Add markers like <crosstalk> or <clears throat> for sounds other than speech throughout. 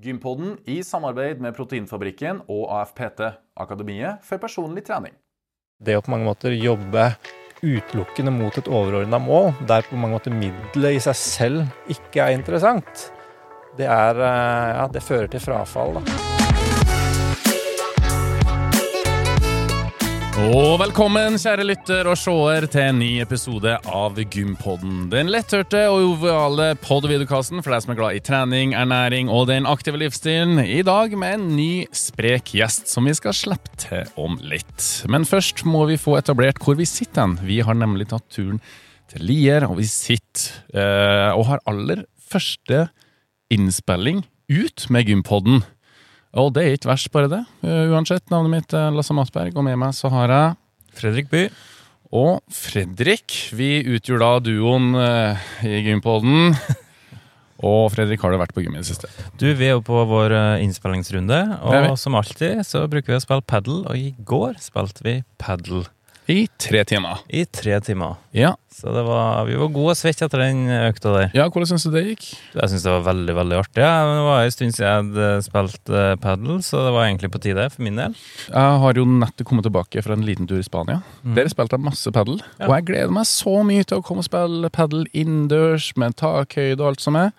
Gympodden i samarbeid med Proteinfabrikken og AFPT, Akademiet for personlig trening. Det å på mange måter jobbe utelukkende mot et overordna mål, der på mange måter middelet i seg selv ikke er interessant, det, er, eh, ja, det fører til frafall. da. Og velkommen, kjære lytter og seer, til en ny episode av Gympodden. Den letthørte og joviale podvideokassen for deg som er glad i trening, ernæring og den aktive livsstilen. I dag med en ny sprek gjest som vi skal slippe til om litt. Men først må vi få etablert hvor vi sitter hen. Vi har nemlig tatt turen til Lier, og vi sitter eh, og har aller første innspilling ut med Gympodden. Og det er ikke verst, bare det. Uh, uansett, navnet mitt er Lasse Matberg, og med meg så har jeg Fredrik By. Og Fredrik. Vi utgjør da duoen uh, i Gympoden. <laughs> og Fredrik, har du vært på gym i det siste? Du, Vi er jo på vår uh, innspillingsrunde, og som alltid så bruker vi å spille padel. Og i går spilte vi padel. I tre timer. I tre timer. Ja. Så var, vi var gode og svette etter den økta der. Ja, Hvordan syns du det gikk? Jeg syns det var veldig veldig artig. Ja. Det var en stund siden jeg hadde spilt uh, padel, så det var egentlig på tide for min del. Jeg har jo nettopp kommet tilbake fra en liten tur i Spania. Mm. Der spilte jeg masse padel. Ja. Og jeg gleder meg så mye til å komme og spille padel innendørs med takhøyde og alt som er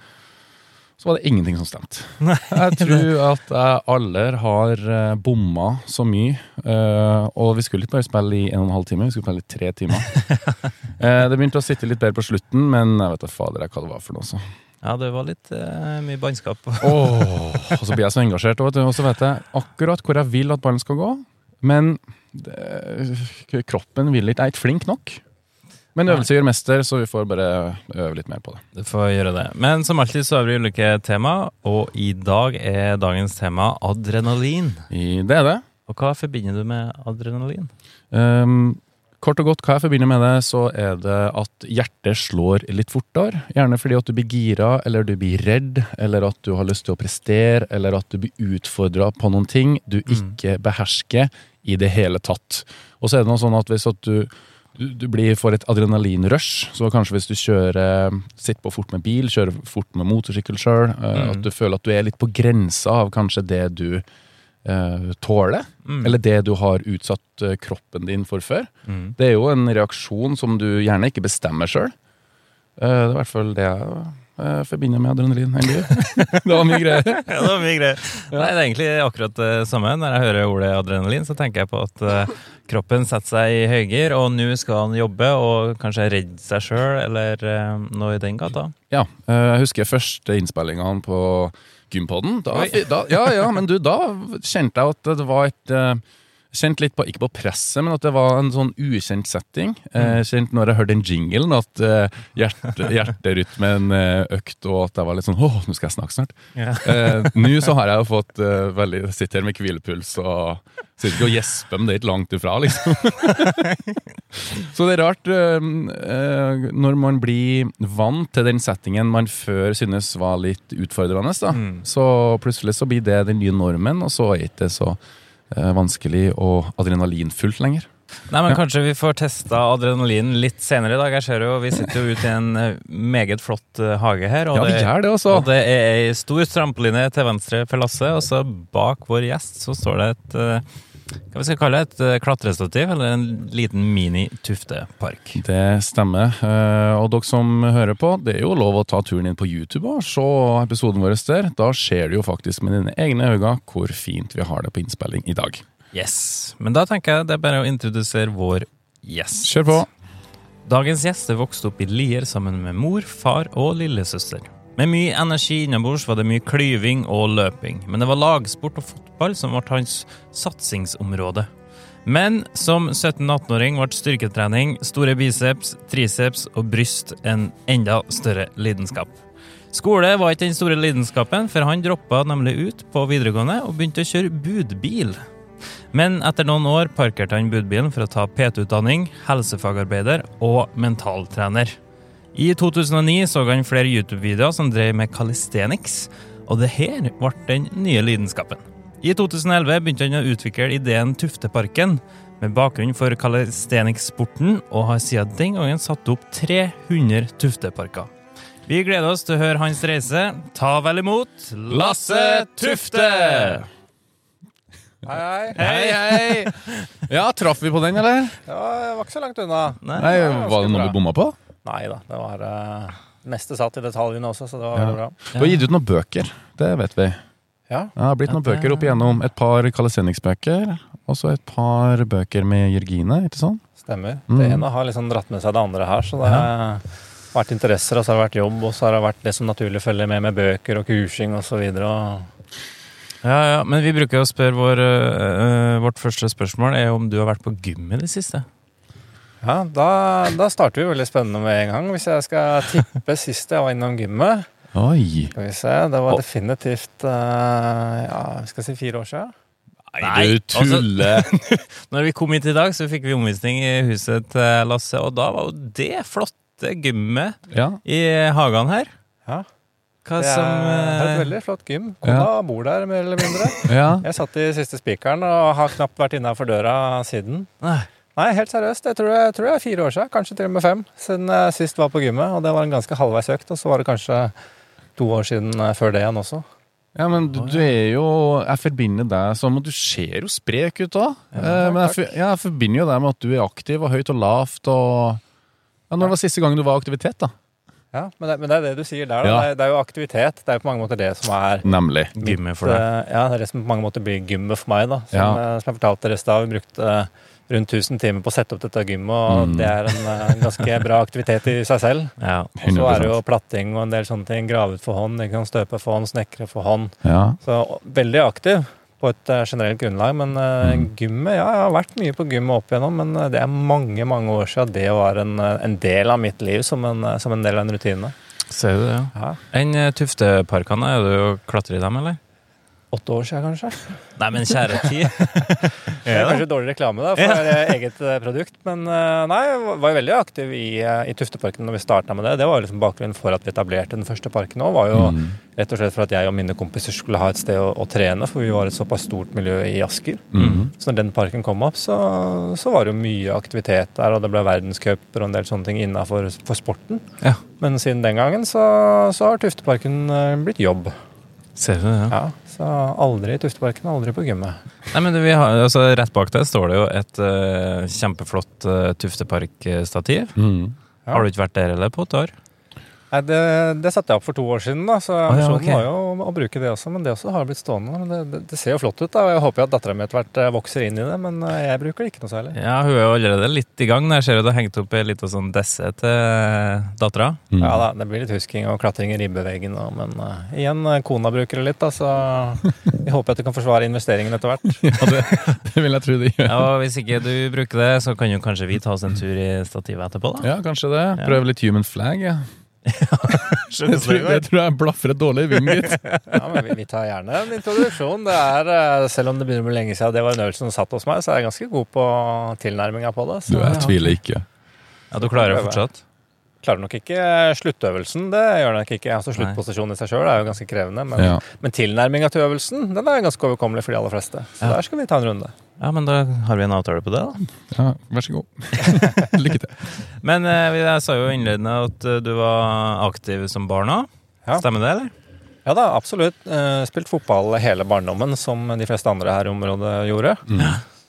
så var det ingenting som stemte. <laughs> Jeg tror at jeg aldri har eh, bomma så mye. Eh, og vi skulle ikke bare spille i en og en halv time, vi skulle spille i tre timer. <laughs> Eh, det begynte å sitte litt bedre på slutten, men jeg vet da fader hva det var for noe. Så. Ja, det var litt uh, mye bannskap. oh, og så blir jeg så engasjert, og så vet jeg akkurat hvor jeg vil at ballen skal gå. Men det, kroppen vil ikke. Jeg er ikke flink nok. Men øvelse gjør mester, så vi får bare øve litt mer på det. Du får gjøre det. Men som alltid så øver vi ulike tema, og i dag er dagens tema adrenalin. I, det er det. Og hva forbinder du med adrenalin? Um, kort og godt, hva jeg forbinder med det, så er det at hjertet slår litt fortere. Gjerne fordi at du blir gira, eller du blir redd, eller at du har lyst til å prestere, eller at du blir utfordra på noen ting du mm. ikke behersker i det hele tatt. Og så er det noe sånn at hvis at du du, du blir, får et adrenalinrush. Så kanskje hvis du kjører sitter på fort med bil, kjører fort med motorsykkel sjøl, uh, mm. at du føler at du er litt på grensa av kanskje det du eh, tåler. Mm. Eller det du har utsatt uh, kroppen din for før. Mm. Det er jo en reaksjon som du gjerne ikke bestemmer sjøl. det er i hvert fall det jeg jeg forbinder med adrenalin. <laughs> <laughs> det var mye greier. ja, det var mye greier. Nei, det er egentlig akkurat det samme. Når jeg hører ordet adrenalin, så tenker jeg på at uh, kroppen setter seg i høygir, og nå skal han jobbe og kanskje redde seg sjøl, eller uh, noe i den gata. Ja, uh, jeg husker første innspillingene på Gympodden. Da, da, ja, ja, men du, da kjente jeg at det var et Kjent litt på, ikke på presset, men at det var en sånn ukjent setting. Eh, mm. kjent når jeg hørte den jinglen, at eh, hjerte, <laughs> hjerterytmen økte, og at jeg var litt sånn åh, nå skal jeg snakke snart. Ja. eh, <laughs> nå så har jeg jo fått eh, veldig Sitter her med hvilepuls og sitter ikke og gjesper, men det er ikke langt ifra, liksom. <laughs> så det er rart eh, eh, når man blir vant til den settingen man før synes var litt utfordrende, da. Mm. Så plutselig så blir det den nye normen, og så er det ikke så Eh, vanskelig og adrenalinfullt lenger. Nei, men. Kanskje vi får testa adrenalin litt senere i dag. Jeg ser jo, Vi sitter jo ute i en eh, meget flott eh, hage her. Og ja, det, gjør det også. Og det er ei stor trampoline til venstre for Lasse, og så bak vår gjest så står det et hva vi skal kalle det, et eh, klatrestativ eller en liten mini-tuftepark? Det stemmer. Eh, og dere som hører på, det er jo lov å ta turen inn på YouTube og se episoden vår der. Da ser du jo faktisk med dine egne øyne hvor fint vi har det på innspilling i dag. Yes. Men da tenker jeg det er bare å introdusere vår gjest. Kjør på. Dagens gjest er vokst opp i Lier sammen med mor, far og lillesøster. Med mye energi innabords var det mye klyving og løping, men det var lagsport og fotball som ble hans satsingsområde. Men som 17-18-åring ble styrketrening, store biceps, triceps og bryst en enda større lidenskap. Skole var ikke den store lidenskapen, for han droppa nemlig ut på videregående og begynte å kjøre budbil. Men etter noen år parkerte han budbilen for å ta PT-utdanning, helsefagarbeider og mentaltrener. I 2009 så han flere YouTube-videoer som drev med calisthenics, og det her ble den nye lidenskapen. I 2011 begynte han å utvikle ideen Tufteparken, med bakgrunn for calisthenics-sporten, og har siden den gangen satt opp 300 tufteparker. Vi gleder oss til å høre hans reise. Ta vel imot Lasse Tufte! Hei, hei. Hei, hei! Ja, traff vi på den, eller? Ja, jeg var ikke så langt unna. Nei, Nei Var det noe du vi bomma på? Nei da, det var uh, Meste satt i detaljene også, så det var Ja. veldig bra. Du har gitt ut noen bøker, det vet vi. Ja, Ja, det har blitt noen bøker opp igjennom. Et par Calisthenics-bøker, og så et par bøker med Jørgine, ikke sant? stemmer. Mm. Det ene har liksom dratt med seg det andre her, så det har vært interesser, og så har det vært jobb, og så har det vært det som naturlig følger med med bøker og kursing og så videre. Og Ja, ja, men vi bruker å spørre vår, øh, Vårt første spørsmål er om du har vært på gym i det siste. Ja, da, da starter vi veldig spennende med en gang. Hvis jeg skal tippe <laughs> sist jeg var innom gymmet, Oi! skal vi se, det var definitivt eh, ja, skal si fire år siden. Nei, du altså- <laughs> Når vi kom hit i dag, så fikk vi omvisning i huset til Lasse, og da var jo det flotte gymmet Ja. i hagen her. Ja. Hva Det er som et øh, veldig flott gym. Kona bor der, mer eller mindre. <laughs> ja. Jeg satt i siste spikeren og har knapt vært innafor døra siden. Nei. Nei, helt seriøst. Jeg tror, det, jeg tror det er fire år siden, kanskje til og med fem, siden jeg sist var på gymmet. Og det var en ganske halvveis økt, og så var det kanskje to år siden eh, før det igjen også. Ja, men du, du er jo Jeg forbinder deg som at Du ser jo sprek ut òg. Ja, men jeg, jeg forbinder jo deg med at du er aktiv og høyt og lavt og ja, Når var siste gang du var aktivitet, da? Ja, men det, men det er det du sier der, da. Ja. Det, er, det er jo aktivitet. Det er jo på mange måter det som er Nemlig. Gymmet for deg. Eh, Ja, det er det som på mange måter blir gymmet for meg, da. Som, Ja. eh, som jeg fortalte dere i stad, vi brukte eh, rundt 1000 timer på å sette opp dette gymmet, og Mm. det er en eh, ganske bra aktivitet i seg selv. Ja. Og så er det jo platting og en del sånne ting. Grave ut for hånd, ikke sant? støpe for hånd, snekre for hånd. Ja. Så veldig aktiv på et eh, generelt grunnlag. Men eh, Mm. gymmet Ja, jeg har vært mye på gymmet opp igjennom, men det er mange, mange år siden det var en, en del av mitt liv som en, som en del av en rutine. Ser du det, ja. Ja. Enn Tufteparkene, er du og klatrer i dem, eller? Åtte år siden, kanskje. Nei, men kjære <laughs> tid. Det er kanskje dårlig reklame da, for eh, eget eh, produkt, men eh, nei, jeg var jo veldig aktiv i, i Tufteparken når vi starta med det. Det var liksom bakgrunnen for at vi etablerte den første parken òg. Var jo Mm. rett og slett for at jeg og mine kompiser skulle ha et sted å, å trene, for vi var et såpass stort miljø i Asker. Mm. Så når den parken kom opp, så, så var det jo mye aktivitet der, og det ble verdenscuper og en del sånne ting innafor sporten. Ja. Men siden den gangen så, så har Tufteparken blitt jobb. Ser du det, ja. Ja, Så aldri i Tufteparken, aldri på gymmet. Nei, men vi har, altså, Rett bak deg står det jo et uh, kjempeflott uh, Tuftepark-stativ. Mm. Ja. Har du ikke vært der eller på et år? Nei, det, det satte jeg opp for to år siden, da, så ja, okay. var jo å, å bruke det også. Men det også har blitt stående. Det, det, det ser jo flott ut, da, og jeg håper jo at dattera mi etter hvert eh, vokser inn i det. Men eh, jeg bruker det ikke noe særlig. Ja, Hun er jo allerede litt i gang. Jeg ser jo det har hengt opp ei lita sånn desse til dattera. Mm. Ja da, det blir litt husking og klatring i ribbeveggen, og, men uh, igjen, eh, kona bruker det litt, da, så <laughs> vi håper at du kan forsvare investeringen etter hvert. <laughs> Ja, det, det vil jeg tro det gjør. Ja, og Hvis ikke du bruker det, så kan jo kanskje vi ta oss en tur i stativet etterpå, da. Ja, kanskje det. Prøve litt human flag. Ja. Det, tror, det tror jeg blaffer et dårlig i vingen, gitt. <laughs> Ja, men vi, vi tar gjerne en introduksjon. Det er, eh, selv om det begynner med lenge siden det var en øvelse som satt hos meg, så er jeg ganske god på tilnærminga på det. Du, Så jeg tviler ikke. Ja, Du klarer det fortsatt? Klarer nok ikke sluttøvelsen. Det gjør nok ikke. Altså Sluttposisjonen i seg sjøl er jo ganske krevende, men, Ja. men tilnærminga til øvelsen den er ganske overkommelig for de aller fleste. Så Ja. der skal vi ta en runde. Ja, men da har vi en avtale på det, da. ja, vær så god. <laughs> Lykke til. Men eh, jeg sa jo innledende at eh, du var aktiv som barn òg. Ja. Stemmer det, eller? Ja da, absolutt. Eh, spilt fotball hele barndommen, som de fleste andre her i området gjorde. Mm.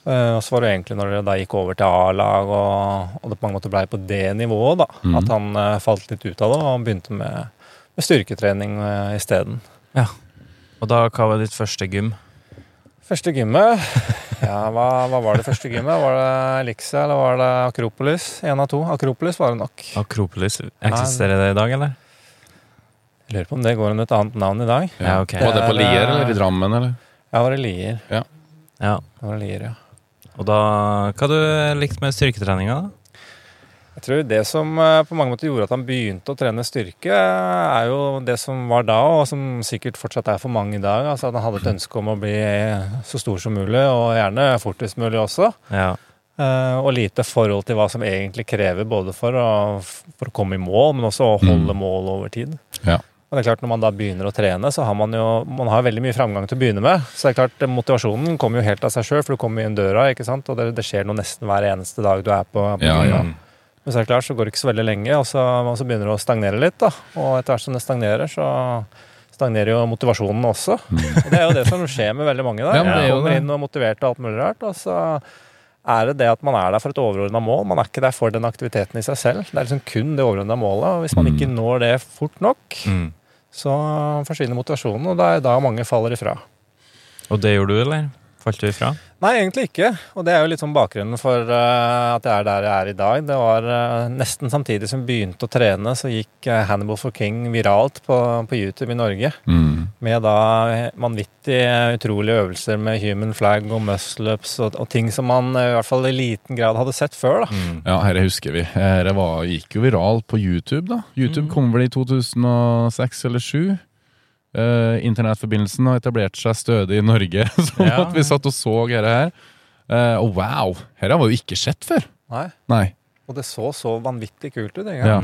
Eh, og så var det egentlig når det da gikk over til A-lag, og, og det på mange måter blei på det nivået, da, Mm. at han uh, falt litt ut av det og begynte med, med styrketrening uh, isteden. Og da, hva var ditt første gym? Første gymmet <laughs> Ja, hva, hva var det første gymmet? Var det Elixia eller var det Akropolis? En av to. Akropolis var det nok. Akropolis. Eksisterer det i dag, eller? Jeg lurer på om det går under et annet navn i dag. Ja, ok. Var det på er, Lier eller i Drammen, eller? Ja, var det Lier. Ja. ja. Det var i Lier, ja. Og da, hva du likte med styrketreninga? Jeg tror det som eh, på mange måter gjorde at han begynte å trene styrke, er jo det som var da, og som sikkert fortsatt er for mange i dag. Altså at han hadde et ønske om å bli så stor som mulig, og gjerne fortest mulig også. Ja. Eh, og lite forhold til hva som egentlig krever, både for å, for å komme i mål, men også å holde Mm. mål over tid. Ja. Og det er klart Når man da begynner å trene, så har man jo man har veldig mye framgang til å begynne med. Så det er klart Motivasjonen kommer jo helt av seg sjøl, for du kommer inn døra, ikke sant? og det, det skjer noe nesten hver eneste dag du er på, på Ja, ja. Men så er det klart, så går det ikke så veldig lenge, og så, og så begynner det å stagnere litt. da. Og etter hvert som det stagnerer, så stagnerer jo motivasjonen også. Og det er jo det som skjer med veldig mange der. Ja, jo Kommer inn og motivert og alt mulig rart, og så er det det at man er der for et overordna mål. Man er ikke der for den aktiviteten i seg selv. Det er liksom kun det overordna målet. Og hvis man Mm. ikke når det fort nok, Mm. Så forsvinner motivasjonen, og det er da mange faller ifra. Og det gjorde du, eller? Falt du ifra? Nei, egentlig ikke. Og det er jo litt sånn bakgrunnen for uh, at jeg er der jeg er i dag. Det var uh, nesten samtidig som jeg begynte å trene, så gikk uh, Hannibal for King viralt på, på YouTube i Norge. Mm. Med da vanvittig utrolige øvelser med human flag og muscle-ups og, og ting som man i hvert fall i liten grad hadde sett før. da. Mm. Ja, dette husker vi. Dette gikk jo viralt på YouTube, da. YouTube kom vel i 2006 eller 2007. Eh, internettforbindelsen har etablert seg stødig i Norge, <laughs> sånn Ja. at vi satt og så dette her. Eh, og wow! Dette var jo ikke sett før. Nei. Nei. Og det så så vanvittig kult ut. Ikke? Ja.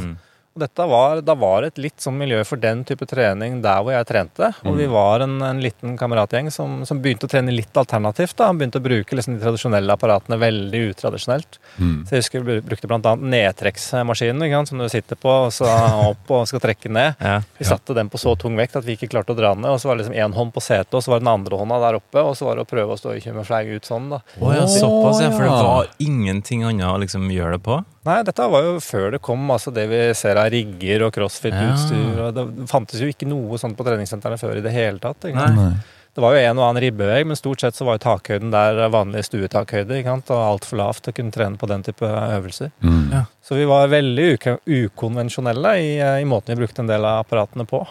Mm. Dette var, da var det et litt sånn miljø for den type trening der hvor jeg trente. Og vi var en, en liten kameratgjeng som, som begynte å trene litt alternativt. da. Begynte å bruke liksom de tradisjonelle apparatene veldig utradisjonelt. Mm. Så jeg husker vi brukte bl.a. nedtrekksmaskinen ikke sant, som du sitter på og så opp og skal trekke ned. Ja. Vi satte den på så tung vekt at vi ikke klarte å dra ned. Og så var det liksom én hånd på setet, og så var den andre hånda der oppe. Og så var det å prøve å stå i kjømmerflag ut sånn, da. Oh, ja, såpass, ja. For det var ingenting annet å liksom gjøre det på? Nei, dette var jo før det kom altså det vi ser av rigger og crossfit-utstyr. Ja. Det fantes jo ikke noe sånt på treningssentrene før i det hele tatt. Ikke? Nei. Det var jo en og annen ribbevegg, men stort sett så var jo takhøyden der vanlig stuetakhøyde. Ikke sant? Og altfor lavt til å kunne trene på den type øvelser. Mm. Ja. Så vi var veldig ukonvensjonelle i, i måten vi brukte en del av apparatene på.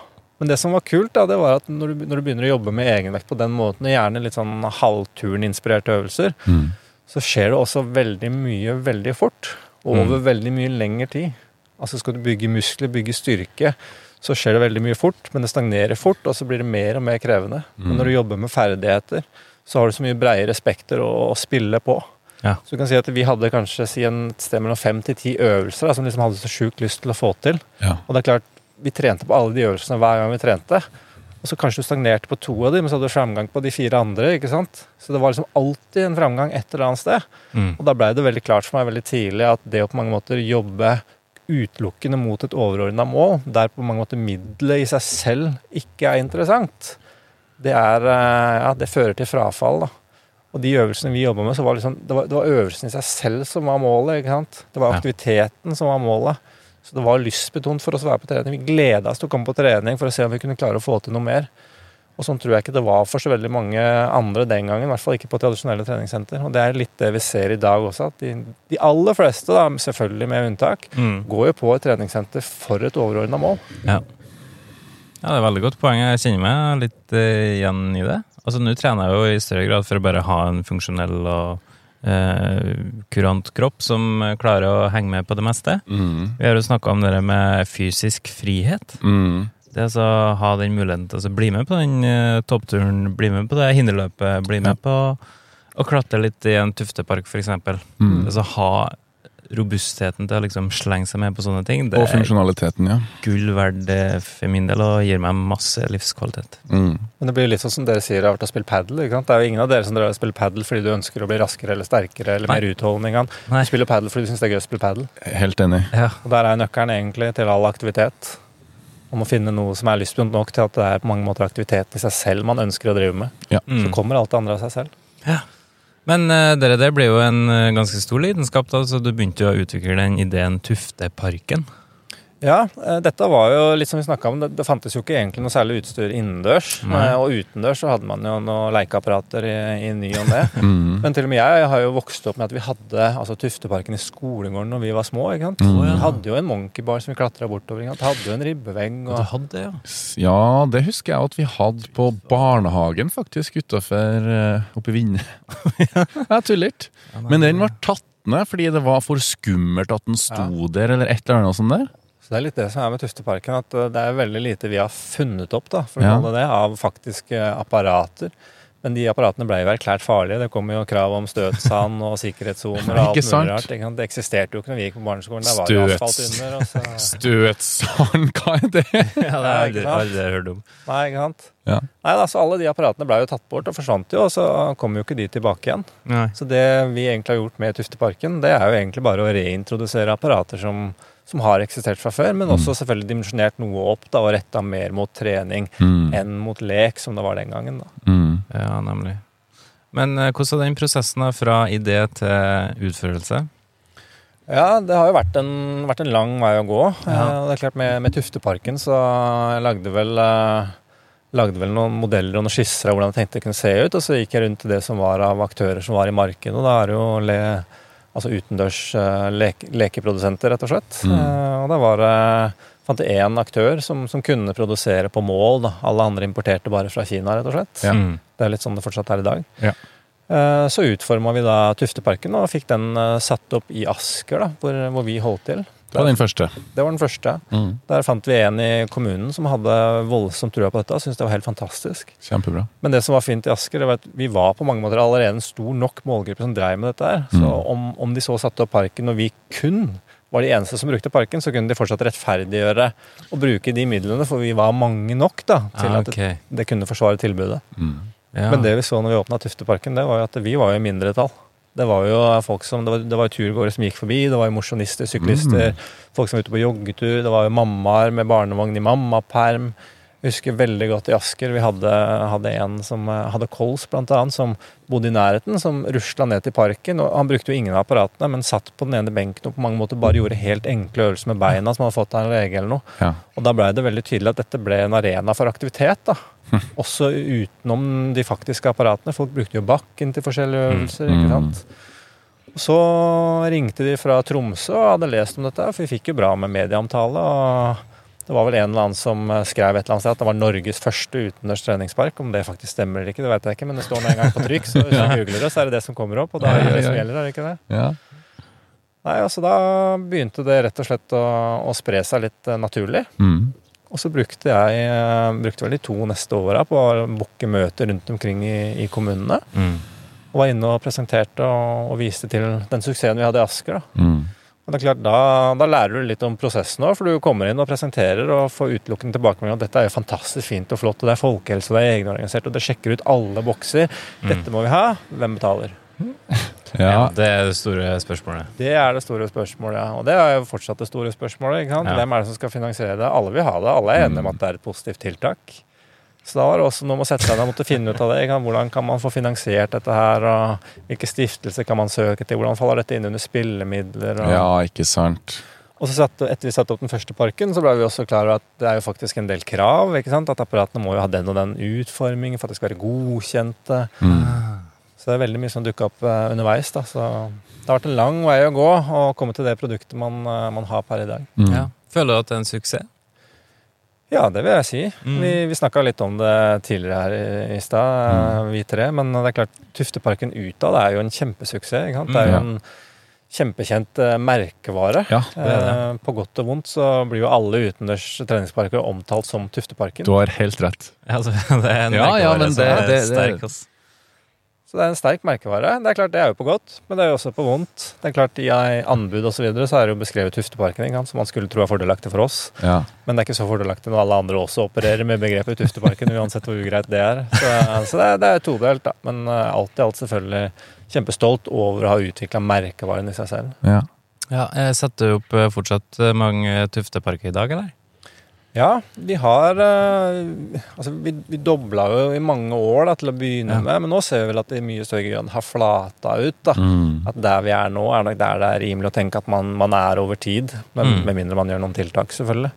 Men det som var kult, da, det var at når du, når du begynner å jobbe med egenvekt på den måten, og gjerne litt sånn halvturninspirerte øvelser, Mm. så skjer det også veldig mye veldig fort. Over veldig mye lengre tid. Altså Skal du bygge muskler, bygge styrke, så skjer det veldig mye fort, men det stagnerer fort, og så blir det mer og mer krevende. Men når du jobber med ferdigheter, så har du så mye bredere spekter å, å spille på. Ja. Så du kan si at vi hadde kanskje si en sted mellom fem til ti øvelser da, som liksom hadde så sjukt lyst til å få til. Ja. Og det er klart, vi trente på alle de øvelsene hver gang vi trente. Og så kanskje du stagnerte på to av dem, men så hadde du framgang på de fire andre. ikke sant? Så det var liksom alltid en framgang et eller annet sted. Mm. Og da blei det veldig klart for meg veldig tidlig at det å på mange måter jobbe utelukkende mot et overordna mål, der på mange måter middelet i seg selv ikke er interessant, det, er, eh, ja, det fører til frafall. da. Og de øvelsene vi jobba med, så var liksom, det, var, det var øvelsen i seg selv som var målet. ikke sant? Det var aktiviteten som var målet. Så det var lystbetont for oss å være på trening. Vi gleda oss til å komme på trening for å se om vi kunne klare å få til noe mer. Og sånn tror jeg ikke det var for så veldig mange andre den gangen. I hvert fall ikke på tradisjonelle treningssenter. Og det er litt det vi ser i dag også. At de, de aller fleste, da, selvfølgelig med unntak, Mm. går jo på et treningssenter for et overordna mål. Ja. ja, det er veldig godt poeng. Jeg kjenner meg litt uh, igjen i det. Altså, Nå trener jeg jo i større grad for å bare ha en funksjonell og kurant kropp som klarer å henge med på det meste. Mm. Vi har jo snakka om det der med fysisk frihet. Mm. Det er altså å ha den muligheten til å bli med på den eh, toppturen, bli med på det hinderløpet, bli med på å klatre litt i en tuftepark, f.eks. Mm. Altså ha robustheten til å liksom slenge seg med på sånne ting. Det Og er funksjonaliteten, ja. gull verdt for min del og gir meg masse livskvalitet. Mm. Men det blir litt sånn som dere sier har vært å spille padel. Det er jo ingen av dere som drar og spiller padel fordi du ønsker å bli raskere eller sterkere eller Nei. mer utholdende. Du spiller padel fordi du syns det er gøy å spille padel. Helt enig. Ja. Og der er nøkkelen egentlig til all aktivitet. Om å finne noe som er lystbundet nok til at det er på mange måter aktiviteten i seg selv man ønsker å drive med. Så Mm. kommer alt det andre av seg selv. Men uh, dere, det ble jo en uh, ganske stor lidenskap, da, så du begynte jo å utvikle den ideen Tufteparken. Ja, eh, dette var jo litt som vi snakka om. Det, det fantes jo ikke egentlig noe særlig utstyr innendørs. Eh, Og utendørs så hadde man jo noen lekeapparater i, i ny og ne. <laughs> Mm. Men til og med jeg har jo vokst opp med at vi hadde altså, Tufteparken i skolegården når vi var små. ikke sant? Mm. Vi hadde jo en monkeybar som vi klatra bortover. ikke sant? Hadde jo en ribbevegg. Og Det hadde ja. Ja, det husker jeg at vi hadde på barnehagen, faktisk, utafor oppe i Vinne. <laughs> Jeg tuller ikke. Men den var tatt ned fordi det var for skummelt at den sto der, eller et eller annet sånt der. Så det er litt det som er med Tufteparken, at eh, det er veldig lite vi har funnet opp da, for å Ja. kalle det det, av faktiske apparater. Men de apparatene ble jo erklært farlige. Det kom jo krav om støtsand og sikkerhetssoner <laughs> og alt mulig rart. ikke sant? Det eksisterte jo ikke når vi gikk på barneskolen. Der var Støts. asfalt under. Så... <laughs> Støtsand, hva er det? <laughs> Ja, det har jeg ikke sant? aldri hørt om. Nei, ikke sant? Ja. Nei, altså Alle de apparatene ble jo tatt bort og forsvant jo, og så kom jo ikke de tilbake igjen. Nei. Så det vi egentlig har gjort med Tufteparken, det er jo egentlig bare å reintrodusere apparater som, som har eksistert fra før, men også selvfølgelig dimensjonert noe opp da, og retta mer mot trening Mm. enn mot lek, som det var den gangen. da. Mm. Ja, nemlig. Men eh, hvordan er den prosessen da, fra idé til utførelse? Ja, det har jo vært en, vært en lang vei å gå. Ja. Eh, det er klart Med, med Tufteparken så jeg lagde vel eh, Lagde vel noen modeller og noen skisser av hvordan jeg tenkte det kunne se ut. Og så gikk jeg rundt til det som var av aktører som var i markedet. Og da er det jo le, altså utendørs eh, leke, lekeprodusenter, rett og slett. Mm. Eh, og da var det fant jeg én aktør som, som kunne produsere på mål. Da. Alle andre importerte bare fra Kina, rett og slett. Ja. Mm. Det er litt sånn det fortsatt er i dag. Ja. Eh, Så utforma vi da Tufteparken og fikk den satt opp i Asker, da, hvor, hvor vi holdt til. Det var den første. Det var den første. Mm. Der fant vi en i kommunen som hadde voldsomt trua på dette og syntes det var helt fantastisk. Kjempebra. Men det som var fint i Asker, det var at vi var på mange måter allerede en stor nok målgruppe som dreiv med dette her. Så Mm. om, om de så satte opp parken, og vi kun var de eneste som brukte parken, så kunne de fortsatt rettferdiggjøre å bruke de midlene, for vi var mange nok da, til Ah, at det, det kunne forsvare tilbudet. Mm. Ja. Men det vi så når vi åpna Tufteparken, det var jo at vi var i mindretall. Det var jo folk som, det var, det var turgåere som gikk forbi, det var jo mosjonister, syklister, folk som var ute på joggetur, det var jo mammaer med barnevogn i mammaperm. Jeg husker veldig godt i Asker, vi hadde, hadde en som eh, hadde kols blant annet, som bodde i nærheten, som rusla ned til parken. og Han brukte jo ingen av apparatene, men satt på den ene benken og på mange måter bare gjorde helt enkle øvelser med beina som han hadde fått av en lege eller noe. Ja. Og da blei det veldig tydelig at dette ble en arena for aktivitet. da. <laughs> Også utenom de faktiske apparatene. Folk brukte jo bakken til forskjellige øvelser. ikke sant? Så ringte de fra Tromsø og hadde lest om dette, for vi fikk jo bra med medieomtale. og Det var vel en eller annen som skrev et eller annet sted at det var Norges første utendørs treningspark. Om det faktisk stemmer eller ikke, det vet jeg ikke, men det står nå en gang på trykk. Så hvis <laughs> du googler det, så er det det som kommer opp, og da er det det som gjelder, er det ikke det? Ja. Nei, altså Da begynte det rett og slett å, å spre seg litt eh, naturlig. Mm. Og så brukte jeg eh, brukte vel de to neste åra på å booke møter rundt omkring i, i kommunene. Mm. Og var inne og presenterte og, og viste til den suksessen vi hadde i Asker. da. Mm. Og det er klart, da, da lærer du litt om prosessen òg, for du kommer inn og presenterer og får utelukkende tilbakemelding at dette er jo fantastisk fint og flott, og det er folkehelse, og det er egenorganisert, og det sjekker ut alle bokser. Dette må vi ha. Hvem betaler? <laughs> Ja. Ja. det er det store spørsmålet. Det er det store spørsmålet, ja. Og det er jo fortsatt det store spørsmålet. ikke sant? Ja. Hvem er det som skal finansiere det? Alle vil ha det. Alle er enige om at det er et positivt tiltak. Så da var det også noe med å sette seg ned og måtte finne ut av det. Hvordan kan man få finansiert dette her? og Hvilke stiftelser kan man søke til? Hvordan faller dette inn under spillemidler? Og, ja, ikke sant. og så satt, etter vi satte opp den første parken, så ble vi også klar over at det er jo faktisk en del krav. ikke sant? At apparatene må jo ha den og den utformingen for at de skal være godkjente. Mm. Så det er veldig mye som dukka opp eh, underveis. da, så Det har vært en lang vei å gå å komme til det produktet man, eh, man har per i dag. Mm. Ja. Føler du at det er en suksess? Ja, det vil jeg si. Mm. Vi, vi snakka litt om det tidligere her i, i stad, mm. vi tre. Men det er klart, Tufteparken utad er jo en kjempesuksess. ikke sant? Det er jo Mm, en kjempekjent eh, merkevare. Ja, det er det. Eh, På godt og vondt så blir jo alle utendørs treningsparker omtalt som Tufteparken. Du har helt rett. <laughs> Altså, det er en Ja, ja, merkevare men som det- er det- det- sterk, ass. Så det er en sterk merkevare. Det er klart det er jo på godt, men det er jo også på vondt. Det er klart I anbud og så, videre, så er det jo beskrevet Tufteparken, som man skulle tro er fordelaktig for oss. Ja. Men det er ikke så fordelaktig når alle andre også opererer med begrepet Tufteparken, uansett hvor ugreit det er. Så, så det, er, det er todelt, da. Men eh, alt i alt selvfølgelig kjempestolt over å ha utvikla merkevaren i seg selv. ja. Ja, jeg setter opp eh, fortsatt eh, mange tufteparker i dag, eller? Ja, vi har eh, Altså, vi, vi dobla jo i mange år da, til å begynne Ja. med, men nå ser vi vel at det i mye større grad har flata ut. da. Mm. At der vi er nå, er nok der det er rimelig å tenke at man, man er over tid. Men, Mm. Med mindre man gjør noen tiltak, selvfølgelig.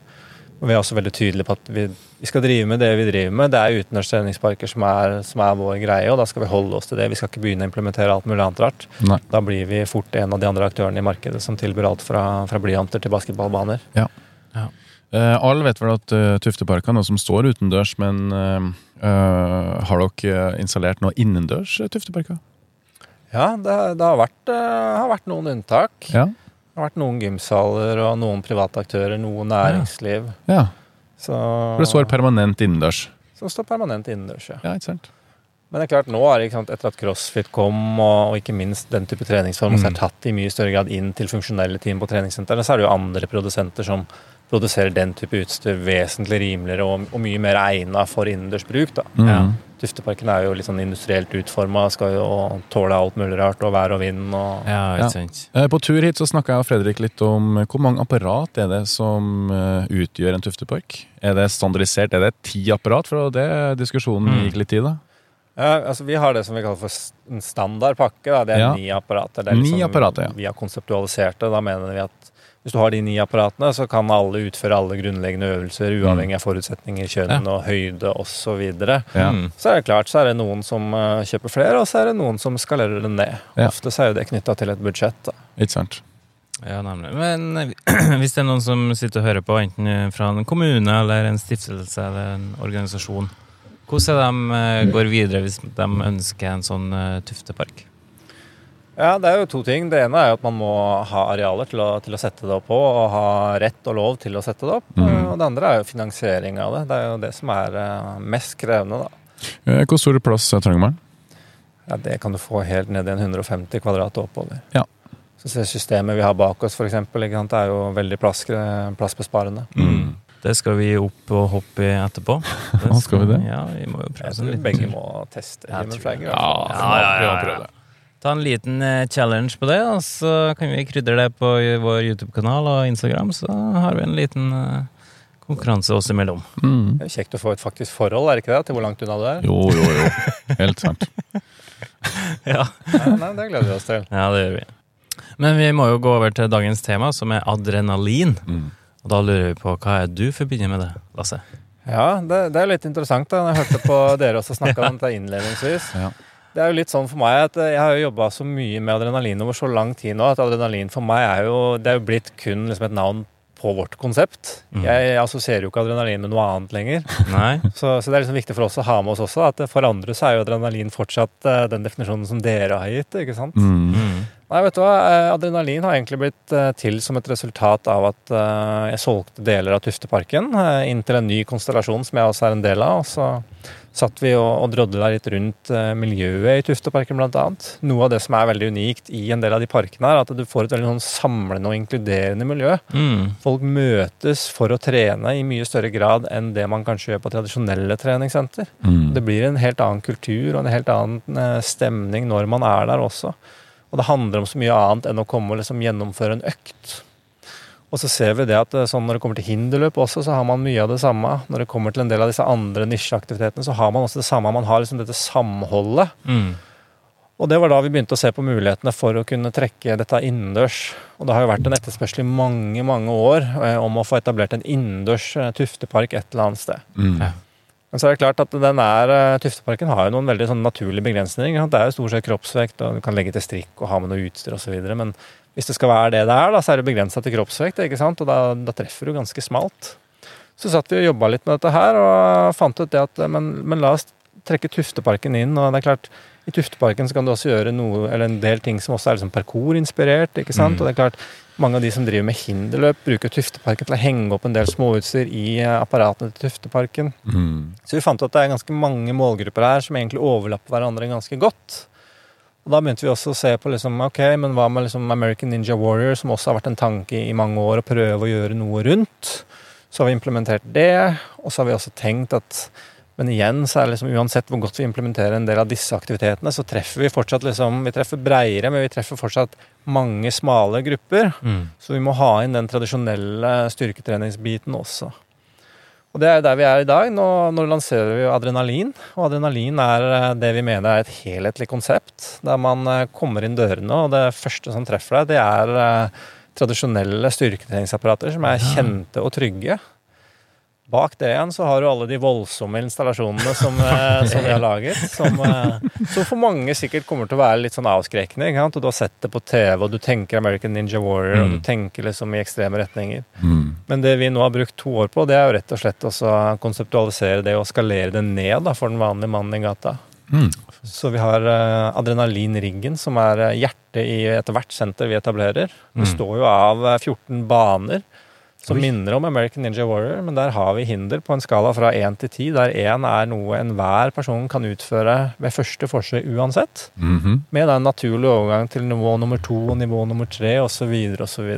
Og vi er også veldig tydelige på at vi, vi skal drive med det vi driver med. Det er utendørs treningsparker som er, som er vår greie, og da skal vi holde oss til det. Vi skal ikke begynne å implementere alt mulig annet rart. Nei. Da blir vi fort en av de andre aktørene i markedet som tilbyr alt fra, fra blyanter til basketballbaner. Eh, alle vet vel at uh, Tuftepark er noe som står utendørs, men uh, eh, har dere installert noe innendørs uh, Tufteparker? Ja, det, det har, vært, eh, har vært noen unntak. Ja. Det har vært noen gymsaler og noen private aktører, noe næringsliv. ja. Så, For det står permanent innendørs. som står permanent innendørs. Ja. Ja, ikke sant? Men det er klart, nå er det sant, etter at crossfit kom, og, og ikke minst den type treningsform, så er tatt i mye større grad inn til funksjonelle team på treningssentrene, så er det jo andre produsenter som produserer den type utstyr vesentlig rimeligere og, og mye mer egna for innendørs bruk. da. Mm. Ja. Tufteparken er jo litt sånn industrielt utforma, skal jo tåle alt mulig rart, og vær og vind og Ja, Ja. Eh, På tur hit så snakka jeg og Fredrik litt om eh, hvor mange apparat er det som eh, utgjør en tuftepark. Er det standardisert? Er det ti apparat? For det diskusjonen Mm. gikk litt i. da. Ja, altså Vi har det som vi kaller for en standard pakke. Da. Det er Ja. ni apparater. Det er liksom Ni apparater, ja. Vi har konseptualisert det. Da mener vi at hvis du har de ni apparatene, så kan alle utføre alle grunnleggende øvelser, Mm. uavhengig av forutsetninger, kjønn og høyde osv. Så, Ja. Mm. så er det klart, så er det noen som eh, kjøper flere, og så er det noen som skalerer det ned. Ja. Ofte så er jo det knytta til et budsjett. Da. Ikke sant? Ja, nemlig. Men eh, <clears throat> hvis det er noen som sitter og hører på, enten fra en kommune eller en stiftelse eller en organisasjon, hvordan de eh, går videre hvis de ønsker en sånn tuftepark? Ja, det er jo to ting. Det ene er jo at man må ha arealer til å, til å sette det opp på, og ha rett og lov til å sette det opp. Mm. Og det andre er jo finansiering av det. Det er jo det som er eh, mest krevende, da. Eh, Hvor stor plass eh, trenger man? Ja, det kan du få helt ned i en 150 kvadrat og oppover. Ja. Så systemet vi har bak oss, f.eks., er jo veldig plass, plassbesparende. Mm. Det skal vi opp og hoppe i etterpå. <laughs> Ja, skal vi det? Ja, vi må jo prøve Jeg sånn tror litt. begge må teste Jeg human tror flag. i det. Ja, ja, ja, ja. Det. Ta en liten eh, challenge på det, og så kan vi krydre det på vår YouTube-kanal og Instagram. Så har vi en liten eh, konkurranse oss imellom. Mm. Det er kjekt å få et faktisk forhold, er det ikke det? Til hvor langt unna du er? Jo, jo, jo. Helt sant. <laughs> Ja. Nei, nei, det gleder vi oss til. ja, det gjør vi. Men vi må jo gå over til dagens tema, som er adrenalin. Mm. Og da lurer vi på hva er du forbinder med det, Lasse? Ja, det, det er litt interessant. da. Jeg hørte på dere også snakke om dette innledningsvis. Ja. Det er jo litt sånn for meg at jeg har jo jobba så mye med adrenalin over så lang tid nå at adrenalin for meg er jo Det er jo blitt kun liksom et navn på vårt konsept. Mm. Jeg assosierer jo ikke adrenalin med noe annet lenger. <laughs> Nei? Så, så det er liksom viktig for oss å ha med oss også at for andre så er jo adrenalin fortsatt eh, den definisjonen som dere har gitt. ikke sant? Mm. Nei, vet du hva? Eh, Adrenalin har egentlig blitt eh, til som et resultat av at eh, jeg solgte deler av Tufteparken inn til en ny konstellasjon som jeg også er en del av. og så satt vi og, drodla litt rundt miljøet i Tufteparken bl.a. Noe av det som er veldig unikt i en del av de parkene, er at du får et veldig sånn samlende og inkluderende miljø. Mm. Folk møtes for å trene i mye større grad enn det man kanskje gjør på tradisjonelle treningssenter. Mm. Det blir en helt annen kultur og en helt annen stemning når man er der også. Og det handler om så mye annet enn å komme og liksom gjennomføre en økt. Og så ser vi det at eh, sånn når det kommer til hinderløp også, så har man mye av det samme. Når det kommer til en del av disse andre nisjeaktivitetene, så har man også det samme. Man har liksom dette samholdet. Mm. Og det var da vi begynte å se på mulighetene for å kunne trekke dette innendørs. Og det har jo vært en etterspørsel i mange, mange år eh, om å få etablert en innendørs eh, tuftepark et eller annet sted. Mm. Men så er det klart at den er, eh, Tufteparken har jo noen veldig sånn naturlige begrensninger. Det er jo stort sett kroppsvekt, og du kan legge til strikk og ha med noe utstyr osv. Men hvis det skal være det det er, da, så er det begrensa til kroppsvekt, ikke sant? og da, da treffer du ganske smalt. Så satt vi og jobba litt med dette her og fant ut det at men, men la oss trekke Tufteparken inn. og det er klart, I Tufteparken så kan du også gjøre noe, eller en del ting som også er liksom parkour-inspirert. ikke sant? Mm. Og det er klart, Mange av de som driver med hinderløp, bruker Tufteparken til å henge opp en del småutstyr i eh, apparatene til Tufteparken. Mm. Så vi fant at det er ganske mange målgrupper her som egentlig overlapper hverandre ganske godt. Og Da begynte vi også å se på liksom, ok, men hva med liksom American Ninja Warrior, som også har vært en tanke i mange år å prøve å gjøre noe rundt. Så har vi implementert det, og så har vi også tenkt at men igjen, så er det liksom uansett hvor godt vi implementerer en del av disse aktivitetene, så treffer vi fortsatt liksom, vi treffer breiere, men vi treffer fortsatt mange smale grupper. Mm. Så vi må ha inn den tradisjonelle styrketreningsbiten også. Og det er der vi er i dag. Nå, nå lanserer vi adrenalin. Og adrenalin er eh, det vi mener er et helhetlig konsept. Der man eh, kommer inn dørene, og det første som treffer deg, det er eh, tradisjonelle styrketreningsapparater som er kjente og trygge. Bak det igjen så har du alle de voldsomme installasjonene som, eh, <laughs> som vi har laget. Som, eh, som for mange sikkert kommer til å være litt sånn avskrekkende. Ikke sant? Og du har sett det på TV, og du tenker American Ninja Warrior, og Mm. du tenker liksom i ekstreme retninger. Mm. Men det vi nå har brukt to år på, det er jo rett og slett å konseptualisere det og skalere det ned da, for den vanlige mannen i gata. Mm. Så vi har uh, adrenalinriggen, som er eh, hjertet i ethvert senter vi etablerer. Det Mm. består jo av eh, 14 baner som Oi. minner om American Ninja Warrior, men der har vi hinder på en skala fra én til ti, der én er noe enhver person kan utføre ved første forsøk uansett, Mhm. med da en naturlig overgang til nivå nummer to, nivå nummer tre osv. osv.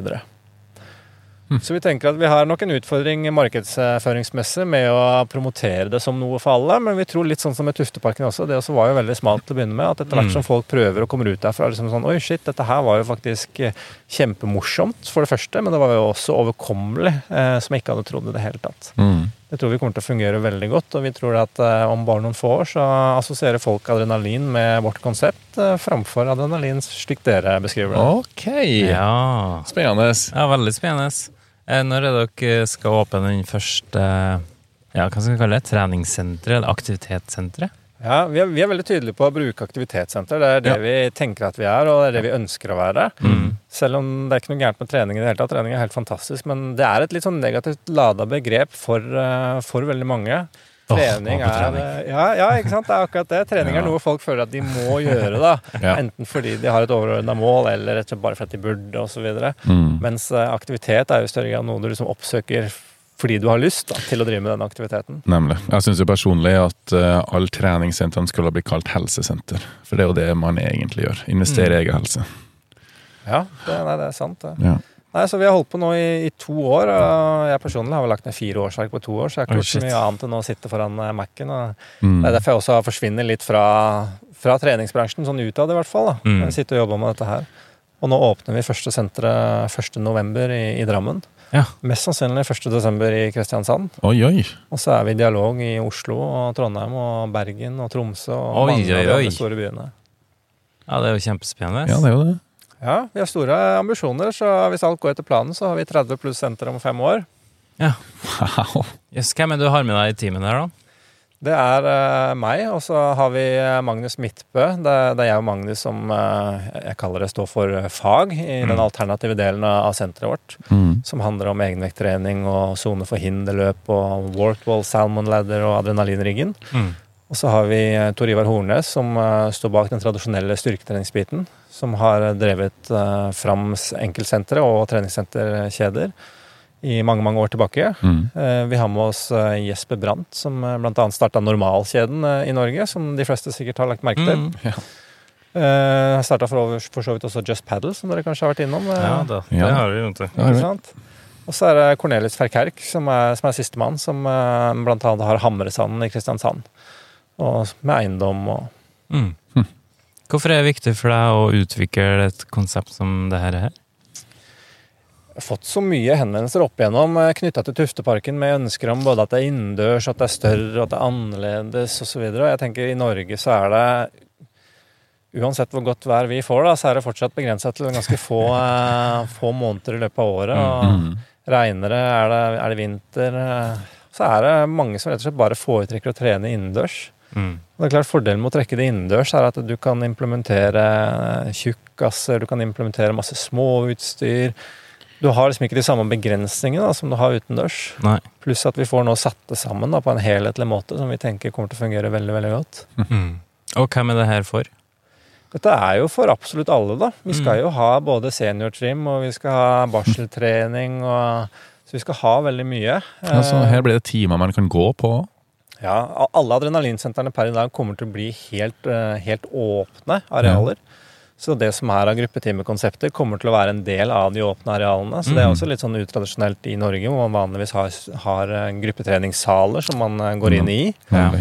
Så vi tenker at vi har nok en utfordring markedsføringsmessig med å promotere det som noe for alle, men vi tror litt sånn som med Tufteparken også. Det også var jo veldig smalt til å begynne med. At etter hvert Mm. som folk prøver å komme ut derfra, er liksom sånn Oi, shit, dette her var jo faktisk eh, kjempemorsomt, for det første, men det var jo også overkommelig, eh, som jeg ikke hadde trodd i det hele tatt. Mm. Det tror vi kommer til å fungere veldig godt, og vi tror at eh, om bare noen få år så assosierer folk adrenalin med vårt konsept eh, framfor adrenalin slik dere beskriver det. Ok. Ja. Spennende. ja, veldig spennende. Eh, Når er det dere skal åpne den første ja, hva skal vi kalle det? Treningssenteret? Eller aktivitetssenteret? Ja, vi er, vi er veldig tydelige på å bruke aktivitetssenter. Det er det Ja. vi tenker at vi er, og det er det vi ønsker å være. Mm. Selv om det er ikke noe gærent med trening i det hele tatt. Trening er helt fantastisk, men det er et litt sånn negativt lada begrep for, eh, for veldig mange. Trening er eh, ja, ja, ikke sant. Det er akkurat det. Trening er noe folk føler at de må gjøre, da. <laughs> Enten fordi de har et overordna mål, eller rett og slett bare fordi de burde, osv. Mm. Mens eh, aktivitet er jo i større grad noe du liksom oppsøker fordi du har lyst da, til å drive med den aktiviteten. Nemlig. Jeg syns personlig at uh, alle treningssentrene skulle blitt kalt helsesenter. For det er jo det man egentlig gjør. Investere i egen helse. Ja, det, nei, det er sant. det. Ja. Nei, så Vi har holdt på nå i, i to år. og Jeg personlig har vel lagt ned fire årsverk på to år, så jeg har ikke gjort så mye annet enn å sitte foran eh, Mac-en. Mm. Det er derfor jeg også forsvinner litt fra, fra treningsbransjen, sånn utad i hvert fall. da. Mm. Jeg sitter og jobber med dette her. Og nå åpner vi første senteret 1.11. I, i Drammen. Ja. Mest sannsynlig 1.12. i Kristiansand. Oi, oi. Og så er vi i dialog i Oslo og Trondheim og Bergen og Tromsø og Oi, mange av de store byene. Ja, det er jo kjempespennende. Ja, det er jo det. Ja, vi har store ambisjoner, så hvis alt går etter planen, så har vi 30 pluss senter om fem år. Wow. Yes, hvem er det du har med deg i teamet der, da? Det er uh, meg, og så har vi eh, Magnus Midtbø. Det, det er jeg og Magnus som uh, jeg kaller det står for fag i den Mm. alternative delen av senteret vårt. Mm. Som handler om egenvekttrening og sone for hinderløp og workwall, salmon ladder og adrenalinriggen. Mm. Og så har vi Tor Ivar Hornes, som uh, står bak den tradisjonelle styrketreningsbiten. Som har drevet fram enkeltsentre og treningssenterkjeder i mange, mange år tilbake. Mm. Eh, Vi har med oss eh, Jesper Brandt, som eh, bl.a. starta Normalkjeden i Norge, som de fleste sikkert har lagt merke til. Mm. Ja. Uh, Starta for, for så vidt også Just Paddle, som dere kanskje har vært innom. Ja det Ja. har vi, du. Ikke sant? Og så er det Cornelis Ferkerk, som er, som er sistemann, som uh, bl.a. har Hamresanden i Kristiansand. Og med eiendom og Mm. Hm. Hvorfor er det viktig for deg å utvikle et konsept som det her? Fått så mye henvendelser opp igjennom knytta til Tufteparken med ønsker om både at det er innendørs, at det er større, at det er annerledes osv. Jeg tenker i Norge så er det Uansett hvor godt vær vi får, da, så er det fortsatt begrensa til ganske få, <laughs> eh, få måneder i løpet av året. Og Regnere, er det, er det vinter eh, Så er det mange som rett og slett bare foretrekker å trene innendørs. Mm. Det er klart Fordelen med å trekke det innendørs er at du kan implementere tjukkaser, du kan implementere masse småutstyr. Du har liksom ikke de samme begrensningene da, som du har utendørs. Nei. Pluss at vi får nå satt det sammen da, på en helhetlig måte som vi tenker kommer til å fungere veldig veldig godt. Mm. Og hvem er det her for? Dette er jo for absolutt alle, da. Vi skal Mm. jo ha både seniortrim og vi skal ha barseltrening. Og, så vi skal ha veldig mye. Altså, Eh, her blir det timer man kan gå på. Ja, alle adrenalinsentrene per i dag kommer til å bli helt, eh, helt åpne arealer. Så det som er av gruppetimekonsepter, kommer til å være en del av de åpne arealene. Så det er Mhm. også litt sånn utradisjonelt i Norge, hvor man vanligvis har, har eh, gruppetreningssaler som man eh, går inn i. Ja.